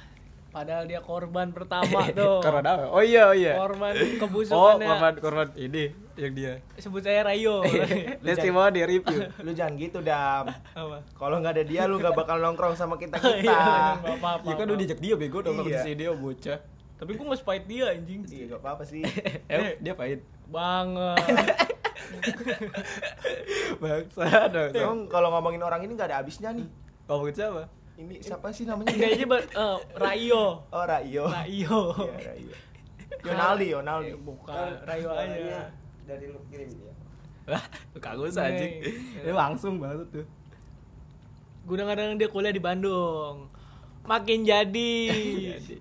padahal dia korban pertama tuh. Korban apa? Oh iya, oh iya. Korban Oh, kebusukannya. korban korban ini yang dia. Sebut saya Rayo. Testimoni review. Lu jangan gitu, Dam. apa? Kalau nggak ada dia lu nggak bakal nongkrong sama kita Iya, kita. nggak apa-apa. Ya kan udah dijak dia bego dong Iya. si dia bocah. Tapi gue nggak spite dia anjing. Iya, gak apa-apa sih. Eh, dia pahit. Banget. Bangsat. Emang kalau ngomongin orang ini nggak ada habisnya nih. Ngomongin siapa? Ini siapa sih namanya? Ini aja ber- eh, Rayo. Oh, Rayo. Rayo. Iya, Rayo. Yonaldi, Yonaldi. Eh, Bukan, Rayo aja. Dari lu kirim dia. Lah, kagak usah anjing. Neng. Dia langsung banget tuh. Gue kadang dia kuliah di Bandung. Makin jadi.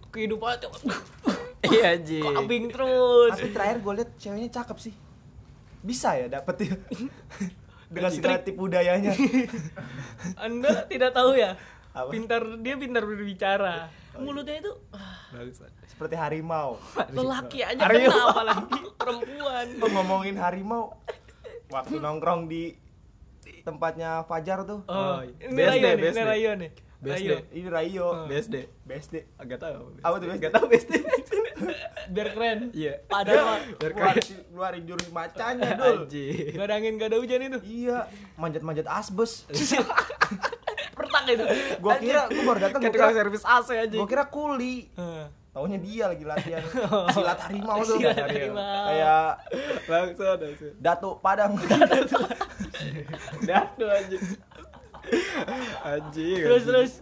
Kehidupannya tuh Iya anjing. kambing terus. Tapi terakhir gue liat ceweknya cakep sih. Bisa ya dapet ya. Dengan segala tipu dayanya. Anda tidak tahu ya? Apa? Pintar dia pintar berbicara. Mulutnya itu Bangsat. Seperti harimau. lelaki aja Aryo. kena apalagi perempuan. Ngomongin harimau. Waktu nongkrong di tempatnya Fajar tuh. Oh, Oh, ini BSD, Rayo nih, ini nih. BSD. Rayo. Ini Rayo. BSD. BSD. Agak tahu. Apa tuh BSD? Agak tahu BSD. Biar keren. Iya. Padahal Keluarin, keluarin jurus macanya dul. Gak ada angin gak ada hujan itu. Iya, manjat-manjat asbes. Pertak itu. Gua kira gua baru datang Kayak kira, tukang servis AC anjing. gua kira kuli. Heeh. Taunya dia lagi latihan silat harimau tuh. Silat harimau. Kayak Bangsat, bangsat. Datuk Padang. Datu anjing. Anjing. Terus anjing. terus.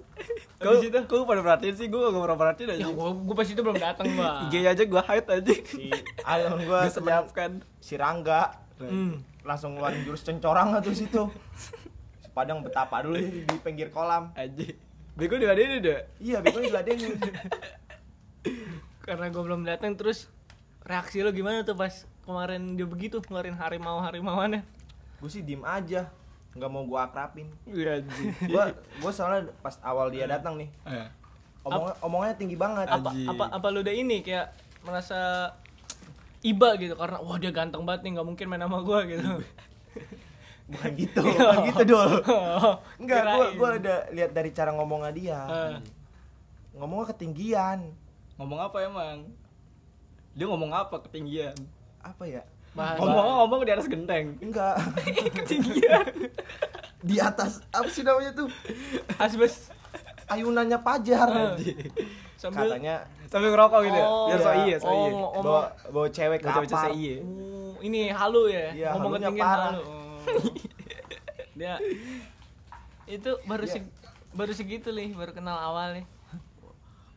Kau, Habis itu kau pada perhatiin sih, gue gak pernah perhatiin aja. ya gua, gua pas itu belum datang, Bang. IG aja gue hide aja. si gua Gue senyapkan. si Rangga Hmm. langsung ngeluarin jurus cencorang tuh situ. Si Padang betapa dulu di, di pinggir kolam. Anjing. Bego di mana ini deh? Iya, bego diladenin. Karena gua belum datang terus reaksi lo gimana tuh pas kemarin dia begitu ngeluarin harimau harimauannya Gue sih diem aja, nggak mau gua akrapin. Iya anjing. Gua gua soalnya pas awal dia datang nih, Eh, omong omongannya tinggi banget. apa Anjing. apa apa lu udah ini kayak merasa iba gitu karena wah dia ganteng banget nih nggak mungkin main sama gua gitu Bukan gitu, bukan gitu dol. Enggak, gua Kirain. gua udah lihat dari cara ngomongnya dia. Eh, Ngomongnya ketinggian. ngomong apa emang? Dia ngomong apa ketinggian? Apa ya? Bahasa Ngomong ngomong di atas genteng. Enggak. Ketinggian. di atas apa sih namanya tuh? asbes Ayunannya Pajar. sambil Katanya Sambil ngerokok gitu ya. Oh, Biar so iya, so oh, iya. ngomong bawa bawa cewek ke baca apar. iya. Oh, ini halu ya Iya, ngomong ketinggian parah. halu Oh. dia itu baru Iya. seg baru segitu nih baru kenal awal nih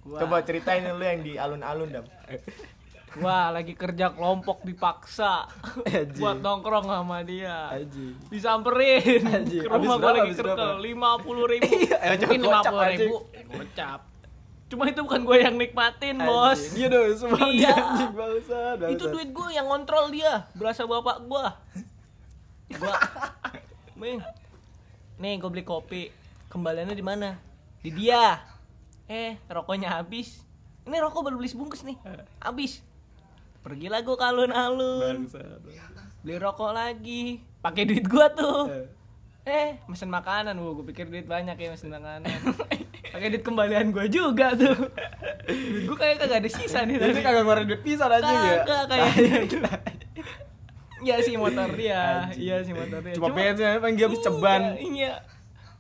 gua, Coba ceritain lu yang di alun-alun, Dam. gua lagi kerja kelompok dipaksa Anjing. buat nongkrong sama dia. Anjing. disamperin. Anjing. ke rumah berapa, lagi kerkel berapa? lima puluh ribu. Eh, mungkin lima puluh ribu. gocap. Cuma itu bukan gue yang nikmatin bos. Anjing. Iya dong, semua Iya. dia anjing itu duit gue yang ngontrol dia. Berasa bapak gue gua Ming. Nih gue beli kopi. Kembaliannya di mana? Di dia. Eh rokoknya habis. Ini rokok baru beli sebungkus nih. Habis pergilah gue ke alun-alun beli rokok lagi pakai duit gue tuh Eh. eh mesen makanan gue gue pikir duit banyak ya mesen makanan pakai duit kembalian gue juga tuh duit gue kayak kagak ada sisa nih Ini tadi kagak ngeluarin duit pisan anjing ya. Kagak kayaknya. Iya sih motor dia, iya sih motor dia. Cuma bensin aja, pengen dia habis ceban. Iya,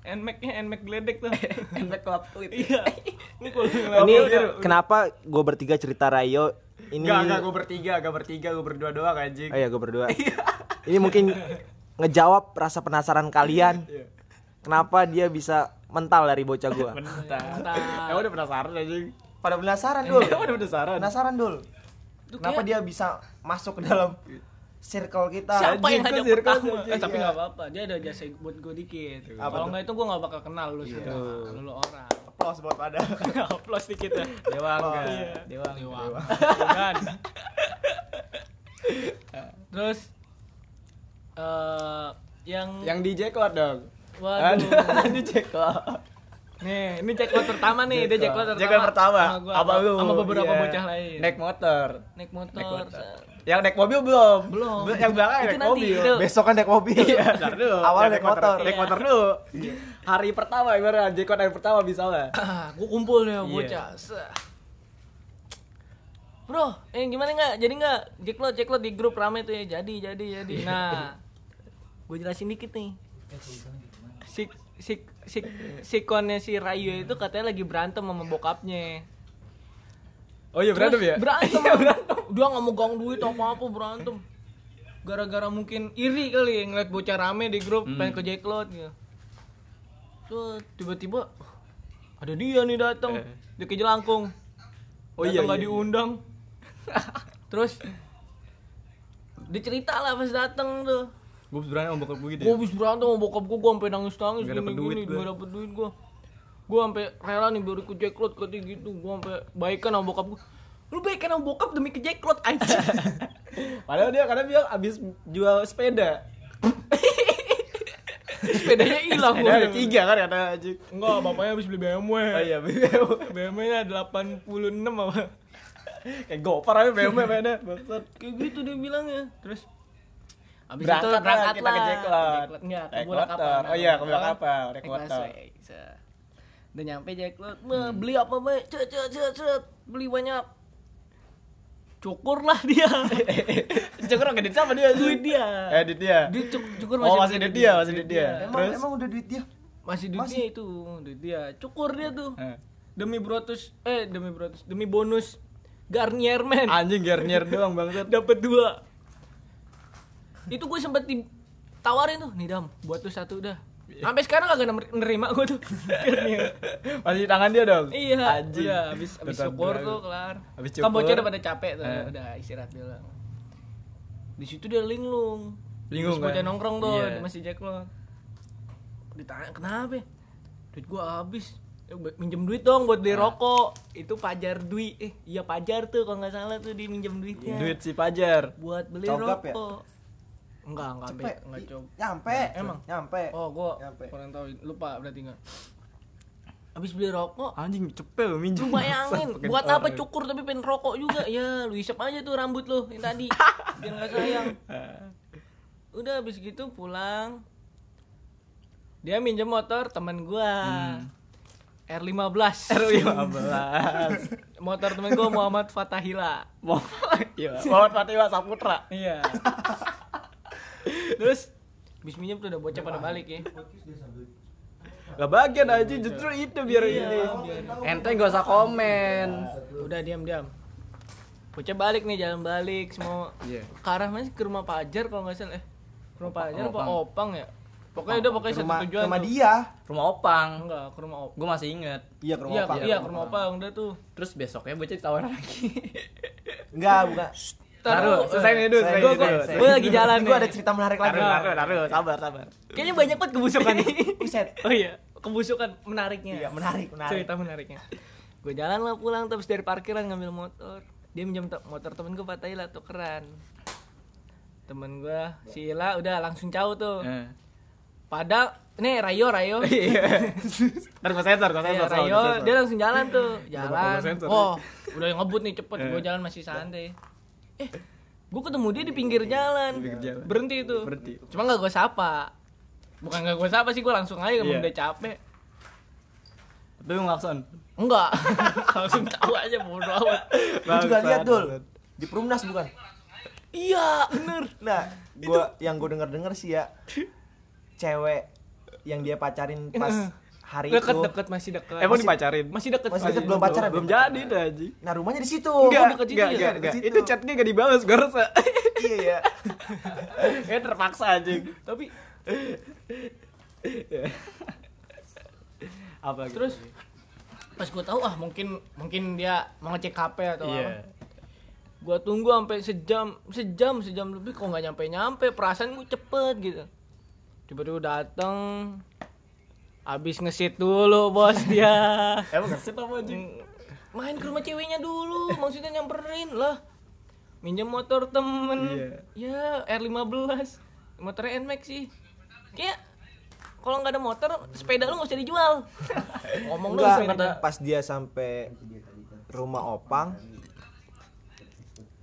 iya. Nmax-nya Nmax geledek tuh. Nmax club tweet. Iya. Ini kenapa gue bertiga cerita Rayo ini Enggak, enggak gue bertiga, enggak bertiga, gue berdua doang anjing. Oh iya gue berdua. ini mungkin ngejawab rasa penasaran kalian. Kenapa dia bisa mental dari bocah gua? Bentar. Emang udah penasaran anjing. Pada penasaran dul. Emang udah penasaran. Penasaran dul. Kenapa dia bisa masuk ke dalam circle kita? Siapa yang ada pertama? Eh, tapi iya. nggak apa-apa. Dia ada jasa buat gue dikit. Kalau nggak itu gue nggak bakal kenal lu semua. Lu orang. Applause buat pada. Applause dikit ya. Dewang, Oh, iya. Dewang. Dewang. Bukan. Terus eh yang Yang di Jacklot dong. waduh. di Jacklot. Nih, ini jackpot pertama nih, dia jackpot pertama. Jackpot pertama. Sama gua, Apa lu? Sama beberapa Iya. bocah lain. Naik motor. Naik motor. Naik motor. Yang naik mobil belum? Belum. Yang belakang Itu naik nanti, mobil. itu. Besok kan naik mobil. Iya, bentar dulu. Awal naik motor. Naik Iya. motor dulu. Hari pertama ibarat Jackpot hari pertama bisa lah. Ah, gua kumpul nih Iya. bocah. Bro, eh gimana nggak? Jadi nggak? Jacklot, jacklot di grup rame tuh ya. Jadi, jadi, jadi. Nah, gue jelasin dikit nih. Si si si si konnya si Rayu itu katanya lagi berantem sama bokapnya. Oh iya berantem ya? Terus Berantem. Dia nggak mau gang duit apa apa berantem. Gara-gara mungkin iri kali ya, ngeliat bocah rame di grup Hmm. pengen ke Jacklot gitu. Tuh tiba-tiba ada dia nih datang. Eh. Dia ke Jelangkung. Oh iya, nggak iya, diundang. Terus dia cerita lah pas datang tuh. Gue berantem sama bokap gue gitu Gue ya? berantem sama bokap gue, gue sampai nangis-nangis Nggak dapet gini duit gua. gak dapet duit gue. Gue sampai rela nih biar ikut jacklot katanya gitu. Gue sampai baikan sama bokap gue. Lu baikan sama bokap demi ke jacklot aja. Padahal dia kadang bilang abis jual sepeda. Sepedanya hilang Sepeda ada tiga kan kata anjing. Enggak, bapaknya habis beli BMW. Oh iya, BMW-nya 86 apa. kayak gopar aja BMW mainnya. Bangsat. Kayak gitu dia bilangnya. Terus Abis Berangkat itu lah, berangkat kita lah. ke Jacklot. Jacklot. Enggak, ke bola kapal. Oh iya, ke bola Apa? kapal, naik Naik motor. busway. Set. Udah nyampe Jacklot, "Bah, beli apa, Bay? Cet, cet, cet, cet. Beli banyak. Cukur lah dia. Cukur gede sama dia. duit dia. Eh, duit dia. Dia cuk- cukur Oh, masih duit dia, masih duit dia. Emang Terus? emang udah duit dia. Masih duit dia itu, duit dia. Cukur dia tuh. Eh. Demi brotus, eh demi brotus, demi bonus Garnier man. Anjing Garnier doang bangsat. dapat dua itu gue sempet ditawarin tuh nih dam buat tuh satu dah sampai sekarang kagak nerima gue tuh Masih di tangan dia dong. iya Anjing. udah habis habis Tetap syukur tuh kelar Habis kan syukur. udah pada capek tuh Eh. udah istirahat dulu di situ dia linglung Linglung, kan? nongkrong tuh Iya. di masih Jacklot ditanya kenapa duit gua habis Eh, minjem duit dong buat beli Ah. rokok itu pajar duit eh iya pajar tuh kalau nggak salah tuh dia minjem duitnya Duit si Pajar. buat beli Cogap ya? Enggak enggak Cepet. be, enggak coba Nyampe. Emang? Nyampe. oh gua Nyampe. kurang tahu lupa berarti enggak habis beli rokok Anjing cepet minjem. lu bayangin Pakai buat apa orang. cukur tapi pengen rokok juga ya lu isep aja tuh rambut lu yang tadi biar nggak sayang udah habis gitu pulang dia minjem motor teman gua R15 R15. motor temen gua Muhammad Fatahila iya, Muhammad Fatihwa Saputra. Iya. Terus bis minjem tuh udah bocah pada balik ya. Gak bagian aja justru itu biar ini. Ente gak usah komen. Udah diam-diam. Bocah balik nih jalan balik semua. Iya. Ke arah mana sih? ke rumah Pajar kalau nggak salah eh. Ke rumah Pajar apa Opang. Opang ya? Pokoknya udah pokoknya Ke satu rumah, tujuan. ke rumah tuh. dia. Rumah Opang. Enggak, ke rumah Opang. Gue masih inget. Iya, ke rumah Iya, Opang. iya, ke rumah Opang udah tuh. Terus besoknya bocah ditawarin lagi. Enggak, bukan. Taruh, selesai ini dulu, selesai Gua, ini gua, dulu. gua lagi jalan Gue nih. ada cerita menarik lagi. Taruh, taruh, sabar, sabar. Kayaknya banyak banget kebusukan nih. Buset. Oh iya, kebusukan menariknya. Iya, menarik, menarik. Cerita menariknya. Gue jalan lah pulang terus dari parkiran ngambil motor. Dia minjem to- motor temen gue Pak Taila tukeran. Temen gue si Ila udah langsung jauh tuh. Eh. Padahal nih Rayo Rayo. Iya. Ntar gue sensor, gue Iya, sensor. Rayo sensor. dia langsung jalan tuh. Jalan. Oh, udah ngebut nih cepet. Eh. Gue jalan masih santai. Eh, gue ketemu dia di pinggir jalan. Di pinggir jalan. Berhenti itu. Berhenti. Cuma nggak gue sapa. Bukan nggak gue sapa sih, gue langsung aja yeah. udah capek. Tapi lu ngelakson. Enggak. langsung tahu aja bodo amat. Gue juga lihat, Dul. Di Perumnas bukan? Iya, bener. Nah, gua yang gue denger denger sih ya cewek yang dia pacarin pas hari deket itu. deket masih deket Emang Masih- dipacarin? masih deket Masih deket, belum pacaran. Belum jadi dah anjing. Nah, rumahnya di situ. Enggak, deket enggak, ya? enggak, enggak. situ. Itu chatnya enggak dibalas, gue rasa. iya ya. Kayak terpaksa anjing. tapi Apa gitu? terus pas gue tahu ah mungkin mungkin dia mau ngecek HP atau apa Iya. gue tunggu sampai sejam sejam sejam lebih kok nggak nyampe nyampe perasaan gue cepet gitu tiba-tiba datang abis ngesit dulu bos dia. Emang ngesit apa anjing? main ke rumah ceweknya dulu maksudnya nyamperin. Lah minjem motor temen. Ya R15 motor NMAX sih. Kayak kalau nggak ada motor sepeda lu nggak usah dijual. Ngomong Enggak, sepeda. pas dia sampai rumah Opang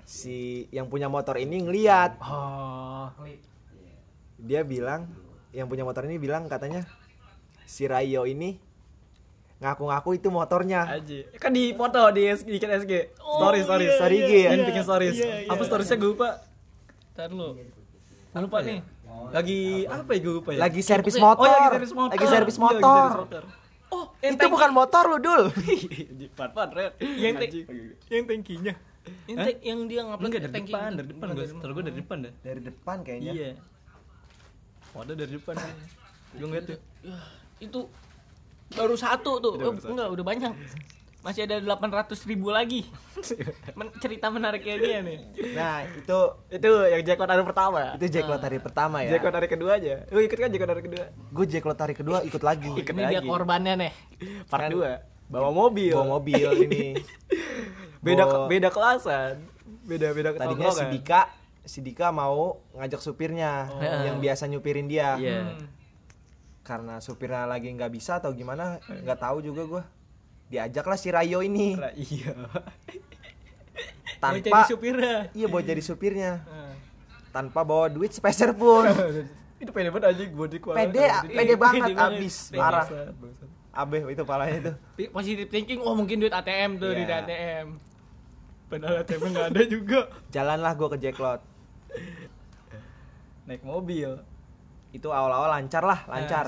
si yang punya motor ini ngeliat. Oh. dia bilang yang punya motor ini bilang katanya si Rayo ini ngaku-ngaku itu motornya Aji. Kan di foto di SG, di SG. Story, story, iya, story iya, IG ya? Yang iya, bikin stories. iya, iya. Apa storiesnya gue lupa. Ntar lu Gua lupa nih Lagi apa ya gue lupa ya? lagi servis Oh, motor Oh, ya, lagi servis motor. lagi servis Iya, lagi motor servis motor. oh itu bukan motor lu dul Pat-pat, Red. yang te- yang tankinya yang, te- yang dia ngupload Enggak dari tanki depan, gitu. dari depan Enggak, gue. dari Terus gue dari depan dah. dari depan kayaknya Iya. Waduh dari depan. Gue ngeliat tuh. Itu baru satu tuh Udah Eh, enggak udah banyak masih ada 800 ribu lagi Men- cerita menariknya dia nih nah itu Itu yang jackpot hari pertama. itu jackpot hari pertama ya Jackpot hari kedua aja. Lu ikut kan jackpot hari kedua? gue jackpot hari kedua ikut lagi Ikut ini dia lagi. korbannya nih Part 2. Bawa mobil. bawa mobil ini Beda Bawa- beda kelasan. Beda beda tadinya si Dika si Dika mau ngajak supirnya yang biasa nyupirin dia Iya. Hmm. Karena supirnya lagi nggak bisa atau gimana nggak tahu juga gue diajaklah si Rayo ini Lah, Iya. Mau jadi tanpa supirnya iya buat jadi supirnya Hmm. tanpa bawa duit sepeser pun Itu pede banget anjing body quality. pede pede banget abis parah bangsat. abeh itu palanya itu positive thinking oh mungkin duit ATM tuh di Iya. ATM padahal ATM nggak ada juga jalanlah gue ke Jacklot Naik mobil. Itu awal-awal lancar lah lancar.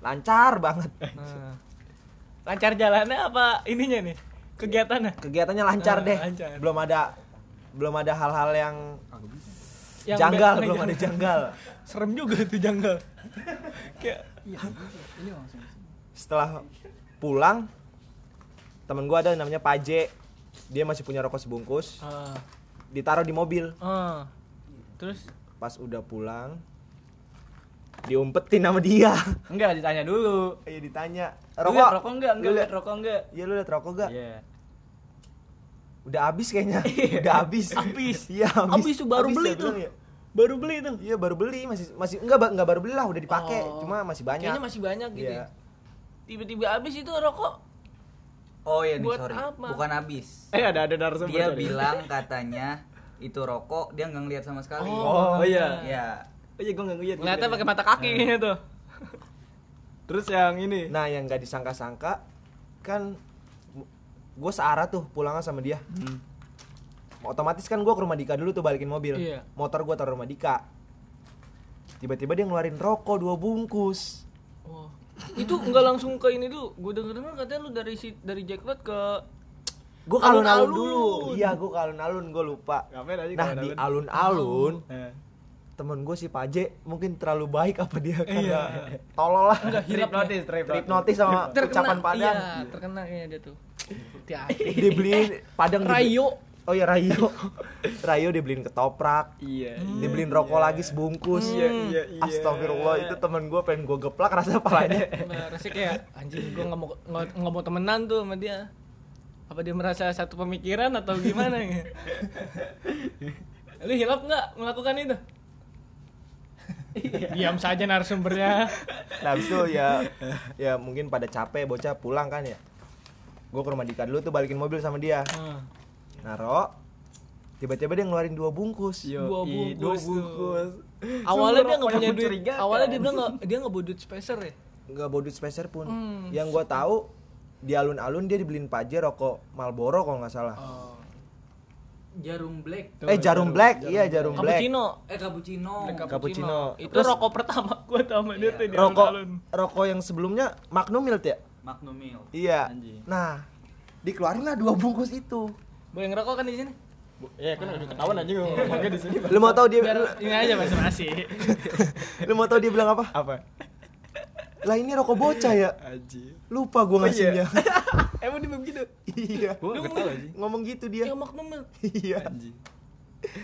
Lancar banget. Nah. lancar jalannya apa ininya nih? Kegiatannya? Kegiatannya lancar Ah, deh. lancar. belum ada belum ada hal-hal yang, Yang janggal be- belum ada janggal. Serem juga tuh janggal. Kayak setelah pulang temen gue ada namanya Paje dia masih punya rokok sebungkus. Ah. Ditaruh di mobil. Ah. terus? Pas udah pulang diumpetin sama dia Enggak ditanya dulu. iya ditanya rokok liat rokok enggak? Enggak liat- rokok enggak? iya lu liat rokok gak Iya. udah habis kayaknya udah habis Habis. iya Habis tuh, baru beli ya, tuh. ya. baru beli tuh iya baru beli masih masih enggak enggak baru beli lah udah dipakai Oh. cuma masih banyak kayaknya masih banyak gitu Iya. ya. tiba-tiba habis itu rokok Oh iya nih sorry, apa? bukan habis. Eh ada ada narasumber. Dia bilang katanya itu rokok dia nggak ngeliat sama sekali. Oh, iya. Iya. Oh iya gue enggak ngeliat. ngeliatnya pakai mata kaki kayaknya tuh Terus yang ini. nah yang nggak disangka-sangka kan gue searah tuh pulangnya sama dia Hmm. otomatis kan gue ke rumah Dika dulu tuh balikin mobil Iya. motor gue taruh rumah Dika tiba-tiba dia ngeluarin rokok dua bungkus oh. itu nggak langsung ke ini dulu gue denger dengar katanya lu dari si dari Jacklot ke gue alun-alun dulu iya gue ke alun-alun gue lupa Ngapain aja nah di alun? alun-alun Eh. Temen gue si Paje mungkin terlalu baik apa dia karena Iya. tolol lah. Enggak, Trip notice, trip trip notice. sama ucapan padang iya terkena kayaknya dia tuh. Dibeliin padang dibeli- Rayo. Oh ya Rayo. Rayo dibeliin ketoprak. Iya. dibeliin rokok lagi sebungkus. Iya, iya, iya. astagfirullah itu temen gue pengen gue geplak rasa palanya nah, rasanya kayak anjing gue nggak mau nggak nggak mau temenan tuh sama dia. Apa dia merasa satu pemikiran atau gimana? Ya lu hilap nggak melakukan itu diam saja narasumbernya. Nah habis itu ya ya mungkin pada capek bocah pulang kan ya. Gue ke rumah Dika dulu tuh balikin mobil sama dia. Hmm. naro tiba-tiba dia ngeluarin dua bungkus. Yo, Dua i, bungkus dua tuh. bungkus. awalnya dia nggak punya duit. awalnya dia bilang dia nggak bawa duit spacer ya? Nggak bawa duit spacer pun. Hmm. yang gue tahu di alun-alun dia dibeliin Paje rokok Marlboro kalau nggak salah Jarum black. Eh jarum black, iya jarum black. Cappuccino. Eh cappuccino. Black Cappuccino. Itu Terus- rokok pertama gua sama dia tuh di Rokok alun-alun. rokok yang sebelumnya Magnum Milt ya? Magnum Mil. Iya. Anjing. Nah, dikeluarin lah dua bungkus itu. Bu yang rokok kan di sini. Ya kan udah ketahuan anjing ngomongnya di sini. Lu mau tahu dia Biar ini aja masih-masih. lu mau tahu dia bilang apa? Apa? Lah ini rokok bocah ya. Anjing. Lupa gua ngasihnya. Emang dia begitu? iya. Gua enggak tahu anjing. Ngomong gitu dia. Yang Magnum Milk. Iya. Anjing.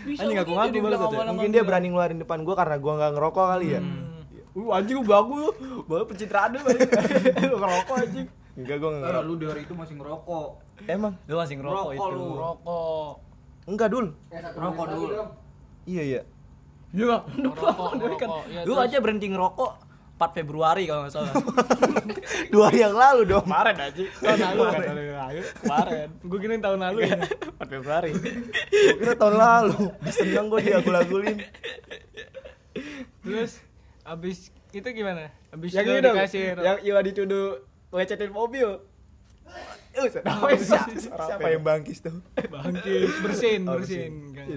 Bisa Anjing, dibilang balas aja. awal-awal Mungkin dia berani ngeluarin depan gua karena gua nggak ngerokok kali ya. Uh, anjing gua bagus. Bagus pencitraan lu ngerokok anjing. Enggak gua Eh, ngerokok. lu dari itu masih ngerokok. Emang? Lu masih ngerokok Rokok itu. lu. Rokok. Enggak, Dul. Rokok dulu. Iya, iya. Iya. Rokok, rokok. Ya, Lu terus- aja berhenti ngerokok 4 Februari kalau nggak salah. Dua hari yang lalu dong. Kemarin aja. Tahun lalu kan tahun lalu. Kemarin. Gua kirain tahun lalu ya. 4 Februari. Gua kira tahun lalu. Diseneng gua dia gul-gulin. Terus abis itu gimana? Abis Yang itu dikasih Yang Iwa dituduh ngecetin mobil. Eh, Siapa yang bangkis tuh? bangkis bersin Oh, bersin kan.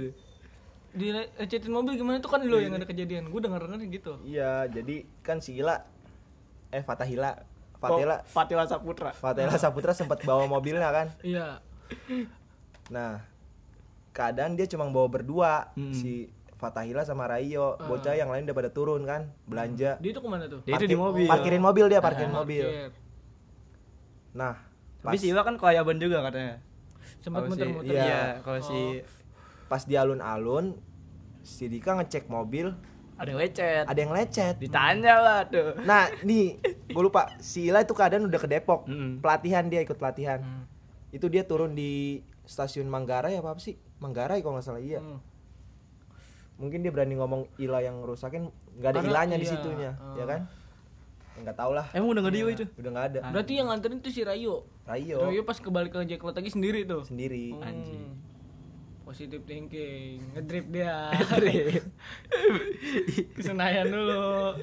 Iya. di cetin mobil gimana itu kan lo yang ada kejadian gue denger denger gitu Iya, jadi kan si Gila eh Fatahila Fatela Fatila Saputra. Fatela Saputra sempat bawa mobilnya kan. iya Nah, keadaan dia cuma bawa berdua Hmm. si Fatahila sama Rayo, bocah yang lain udah pada turun kan, belanja. dia itu ke mana tuh Dia itu di mobil. Parkirin mobil dia, parkirin mobil. Parkir. Nah, Tapi pas, si Iwa kan kelayaban juga katanya. sempat muter-muter iya. Iya, kalau si pas di alun-alun si Dika ngecek mobil, ada yang lecet. ada yang lecet. Ditanya lah tuh. Nah, nih, gue lupa. Si Ila itu keadaan udah ke Depok. Mm. Pelatihan dia ikut pelatihan. Hmm. Itu dia turun di stasiun Manggarai apa apa sih? Manggarai kalau nggak salah iya. Hmm. Mungkin dia berani ngomong Ila yang rusakin, nggak ada Karena ilahnya di iya, situnya, uh. ya kan? Nggak tahu lah. Emang udah nggak dia itu? Udah nggak ada. berarti yang nganterin tuh si Rayo Rayo Rayo pas kebalik ke Jack lagi sendiri tuh sendiri. Hmm. Anjing. Positive thinking ngedrip dia kesenayan dulu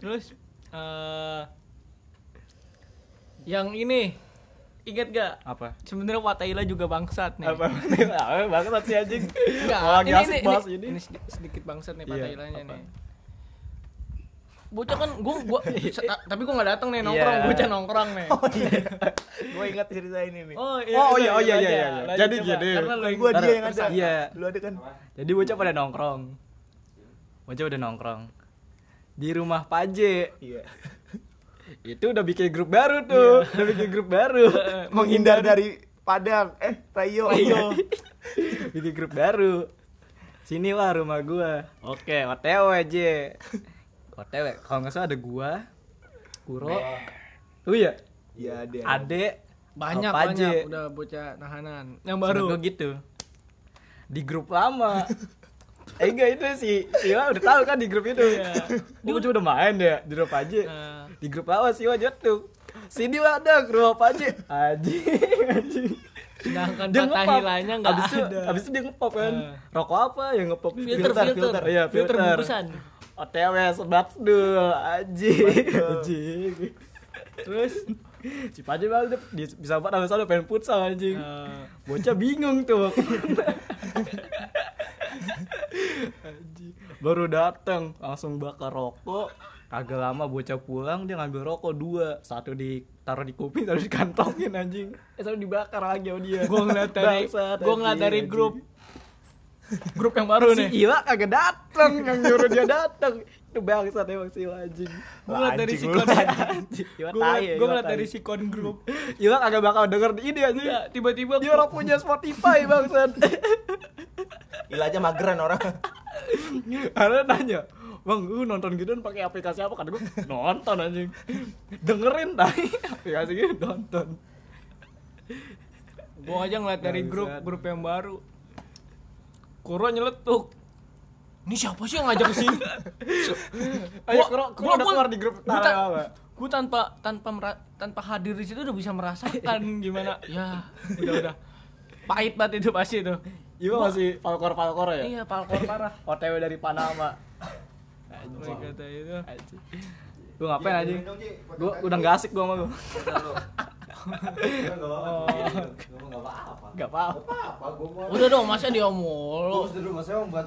terus eh yang ini inget gak Apa? sebenarnya Wataila juga bangsat nih Apa? Banget sih anjing? Enggak, ini, ini, ini, ini. ini sedi- sedikit bangsat nih Iya, Watailanya apa? nih bocah kan gua gua se- ta- tapi gua nggak datang nih Iya. nongkrong bocah nongkrong nih Gue ingat cerita ini nih. oh Oh, iya, oh, iya, iya, aja. iya. Lanjut Jadi coba. gini. karena lo yang Gue dia yang ada. Iya. Lu ada kan? Jadi bocah pada nongkrong. Bocah udah nongkrong. Di rumah Paje. Iya. Itu udah bikin grup baru tuh. Udah bikin grup baru. Menghindar dari Padang. Eh, Rayo. Rayo. bikin grup baru. Sini lah rumah gua. Oke, OTW aja. OTW. Kalau nggak salah ada gua, Kuro. Oh iya, Iya, ada. Ade, banyak Apa aja? banyak udah bocah nahanan yang baru Baru gitu. Di grup lama. eh enggak itu si Siwa udah tahu kan di grup itu. Dia cuma udah main ya di grup aja. Nah. Di grup lama Siwa jatuh. Sini lah ada grup apa aja. Anjing, anjing. sedangkan Dia patah ngepop. hilangnya nggak abis itu, ada Abis itu dia ngepop kan. Ah. Rokok apa yang ngepop? filter filter Iya, filter filter. bungkusan OTW sebat dul anjing. Anjing. terus dia dia bisa banget sama pengen futsal anjing. eh, Bocah bingung tuh. Anjing. Baru datang langsung bakar rokok. Kagak lama bocah pulang dia ngambil rokok dua, satu ditaruh di kuping, satu dikantongin anjing. Eh satu dibakar lagi sama dia. gua ngeliat dari gua ngeliat dari grup grup yang baru si nih Iwa kagak datang yang nyuruh dia datang. Itu bangsat emang si Iwa anjing. gua ngeliat dari sikon tai, ngeliat- ya, dari sikon grup Iwa kagak bakal denger di ini anjing. ya tiba-tiba Dia orang punya Spotify bangsat. Ila aja mageran orang. Ada nanya, Bang, lu nonton gitu pakai aplikasi apa? Kata gue, nonton anjing. Dengerin tai aplikasi gitu nonton. gua aja ngeliat dari grup grup yang baru Kuro nyeletuk ini siapa sih yang ngajak ke sini? Ayo, Kuro, Kuro gua- udah gua- keluar di grup. gua Tara gua tanpa tanpa mera- tanpa hadir di situ udah bisa merasakan gimana. Ya udah udah. Pahit banget itu pasti itu. Iwa masih palkor-palkor ya? iya palkor parah. OTW dari Panama. Mereka kata itu. Anjing. Lu ngapain anjing? Gua udah gak asik gua sama lu. Gak apa-apa. Udah dong, masa dia mulu.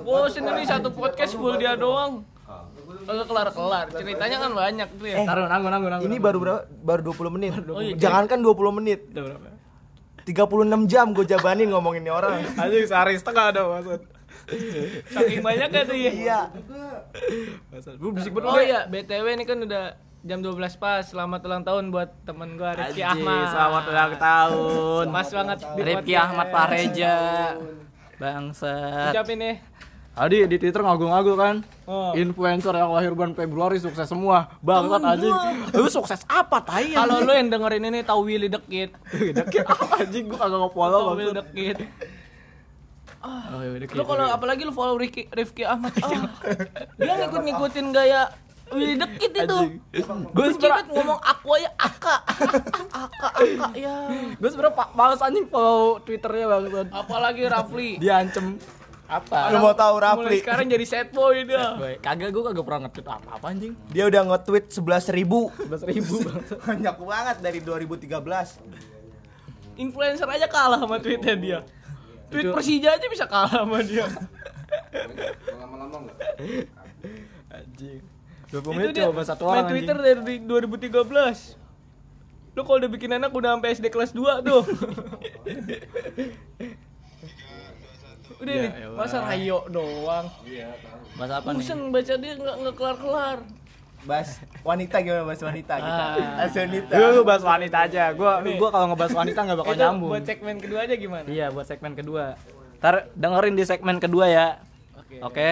Bosen ini satu podcast full dia doang. Kagak kelar-kelar. Ceritanya kan banyak tuh ya. Taruh nanggung nanggung nanggung. Ini baru berapa? Baru 20 menit. Oh, iya, Jangankan 20 menit. Udah berapa? 36 jam gue jabanin ngomongin orang. Anjing sehari setengah ada maksud. Saking banyak ya tuh ya. Iya. Gue bisik banget. Oh iya, BTW ini kan udah jam 12 pas. Selamat ulang tahun buat temen gua Rifki Ahmad. Selamat ulang tahun. Pas banget Rifki. Ahmad Pareja. Bangsat. Ucapin nih. Tadi di Twitter ngagung-ngagung kan. Oh. Influencer yang lahir bulan Februari sukses semua. Bangsat anjing. Lu sukses apa tai? Kalau lu yang dengerin ini tahu Willy Dekit. Dekit apa anjing gua kagak nge-follow Tahu Willy. Dekit. Oh, Dekit. Lu kalau apalagi lu follow Rifki, Rifki Ahmad. Ah, dia ngikut-ngikutin gaya Willy Dekit itu. Gue sebenernya ngomong aku aja aka. Aka aka ya. gue sebenernya pak males anjing follow twitternya bangsat. Apalagi Rafli. Dia ancem apa? Lu mau tahu Mulai Rafli? sekarang jadi sad boy dia. Boy, Kagak gue kagak pernah nge-tweet apa-apa anjing. Dia udah nge-tweet 11 ribu. 11 ribu. Banyak banget dari 2013. Influencer aja kalah sama tweetnya dia. Tweet Persija aja bisa kalah sama dia. Anjing. 20 Itu menit dia coba satu main orang Twitter anjing. dari 2013. Lu kalau udah bikin anak udah sampai SD kelas 2 tuh. udah Ya, nih, ya masa. Rayo doang. Bahas apa nih? Bosen baca dia nggak nggak kelar-kelar. Bas wanita gimana bahas wanita kita? Ah. Bahas wanita. Lu bahas wanita aja. Gua Nih. gua kalau ngebahas wanita nggak bakal nyambung. buat segmen kedua aja gimana? Iya, buat segmen kedua. Ntar dengerin di segmen kedua ya. Oke. Oke.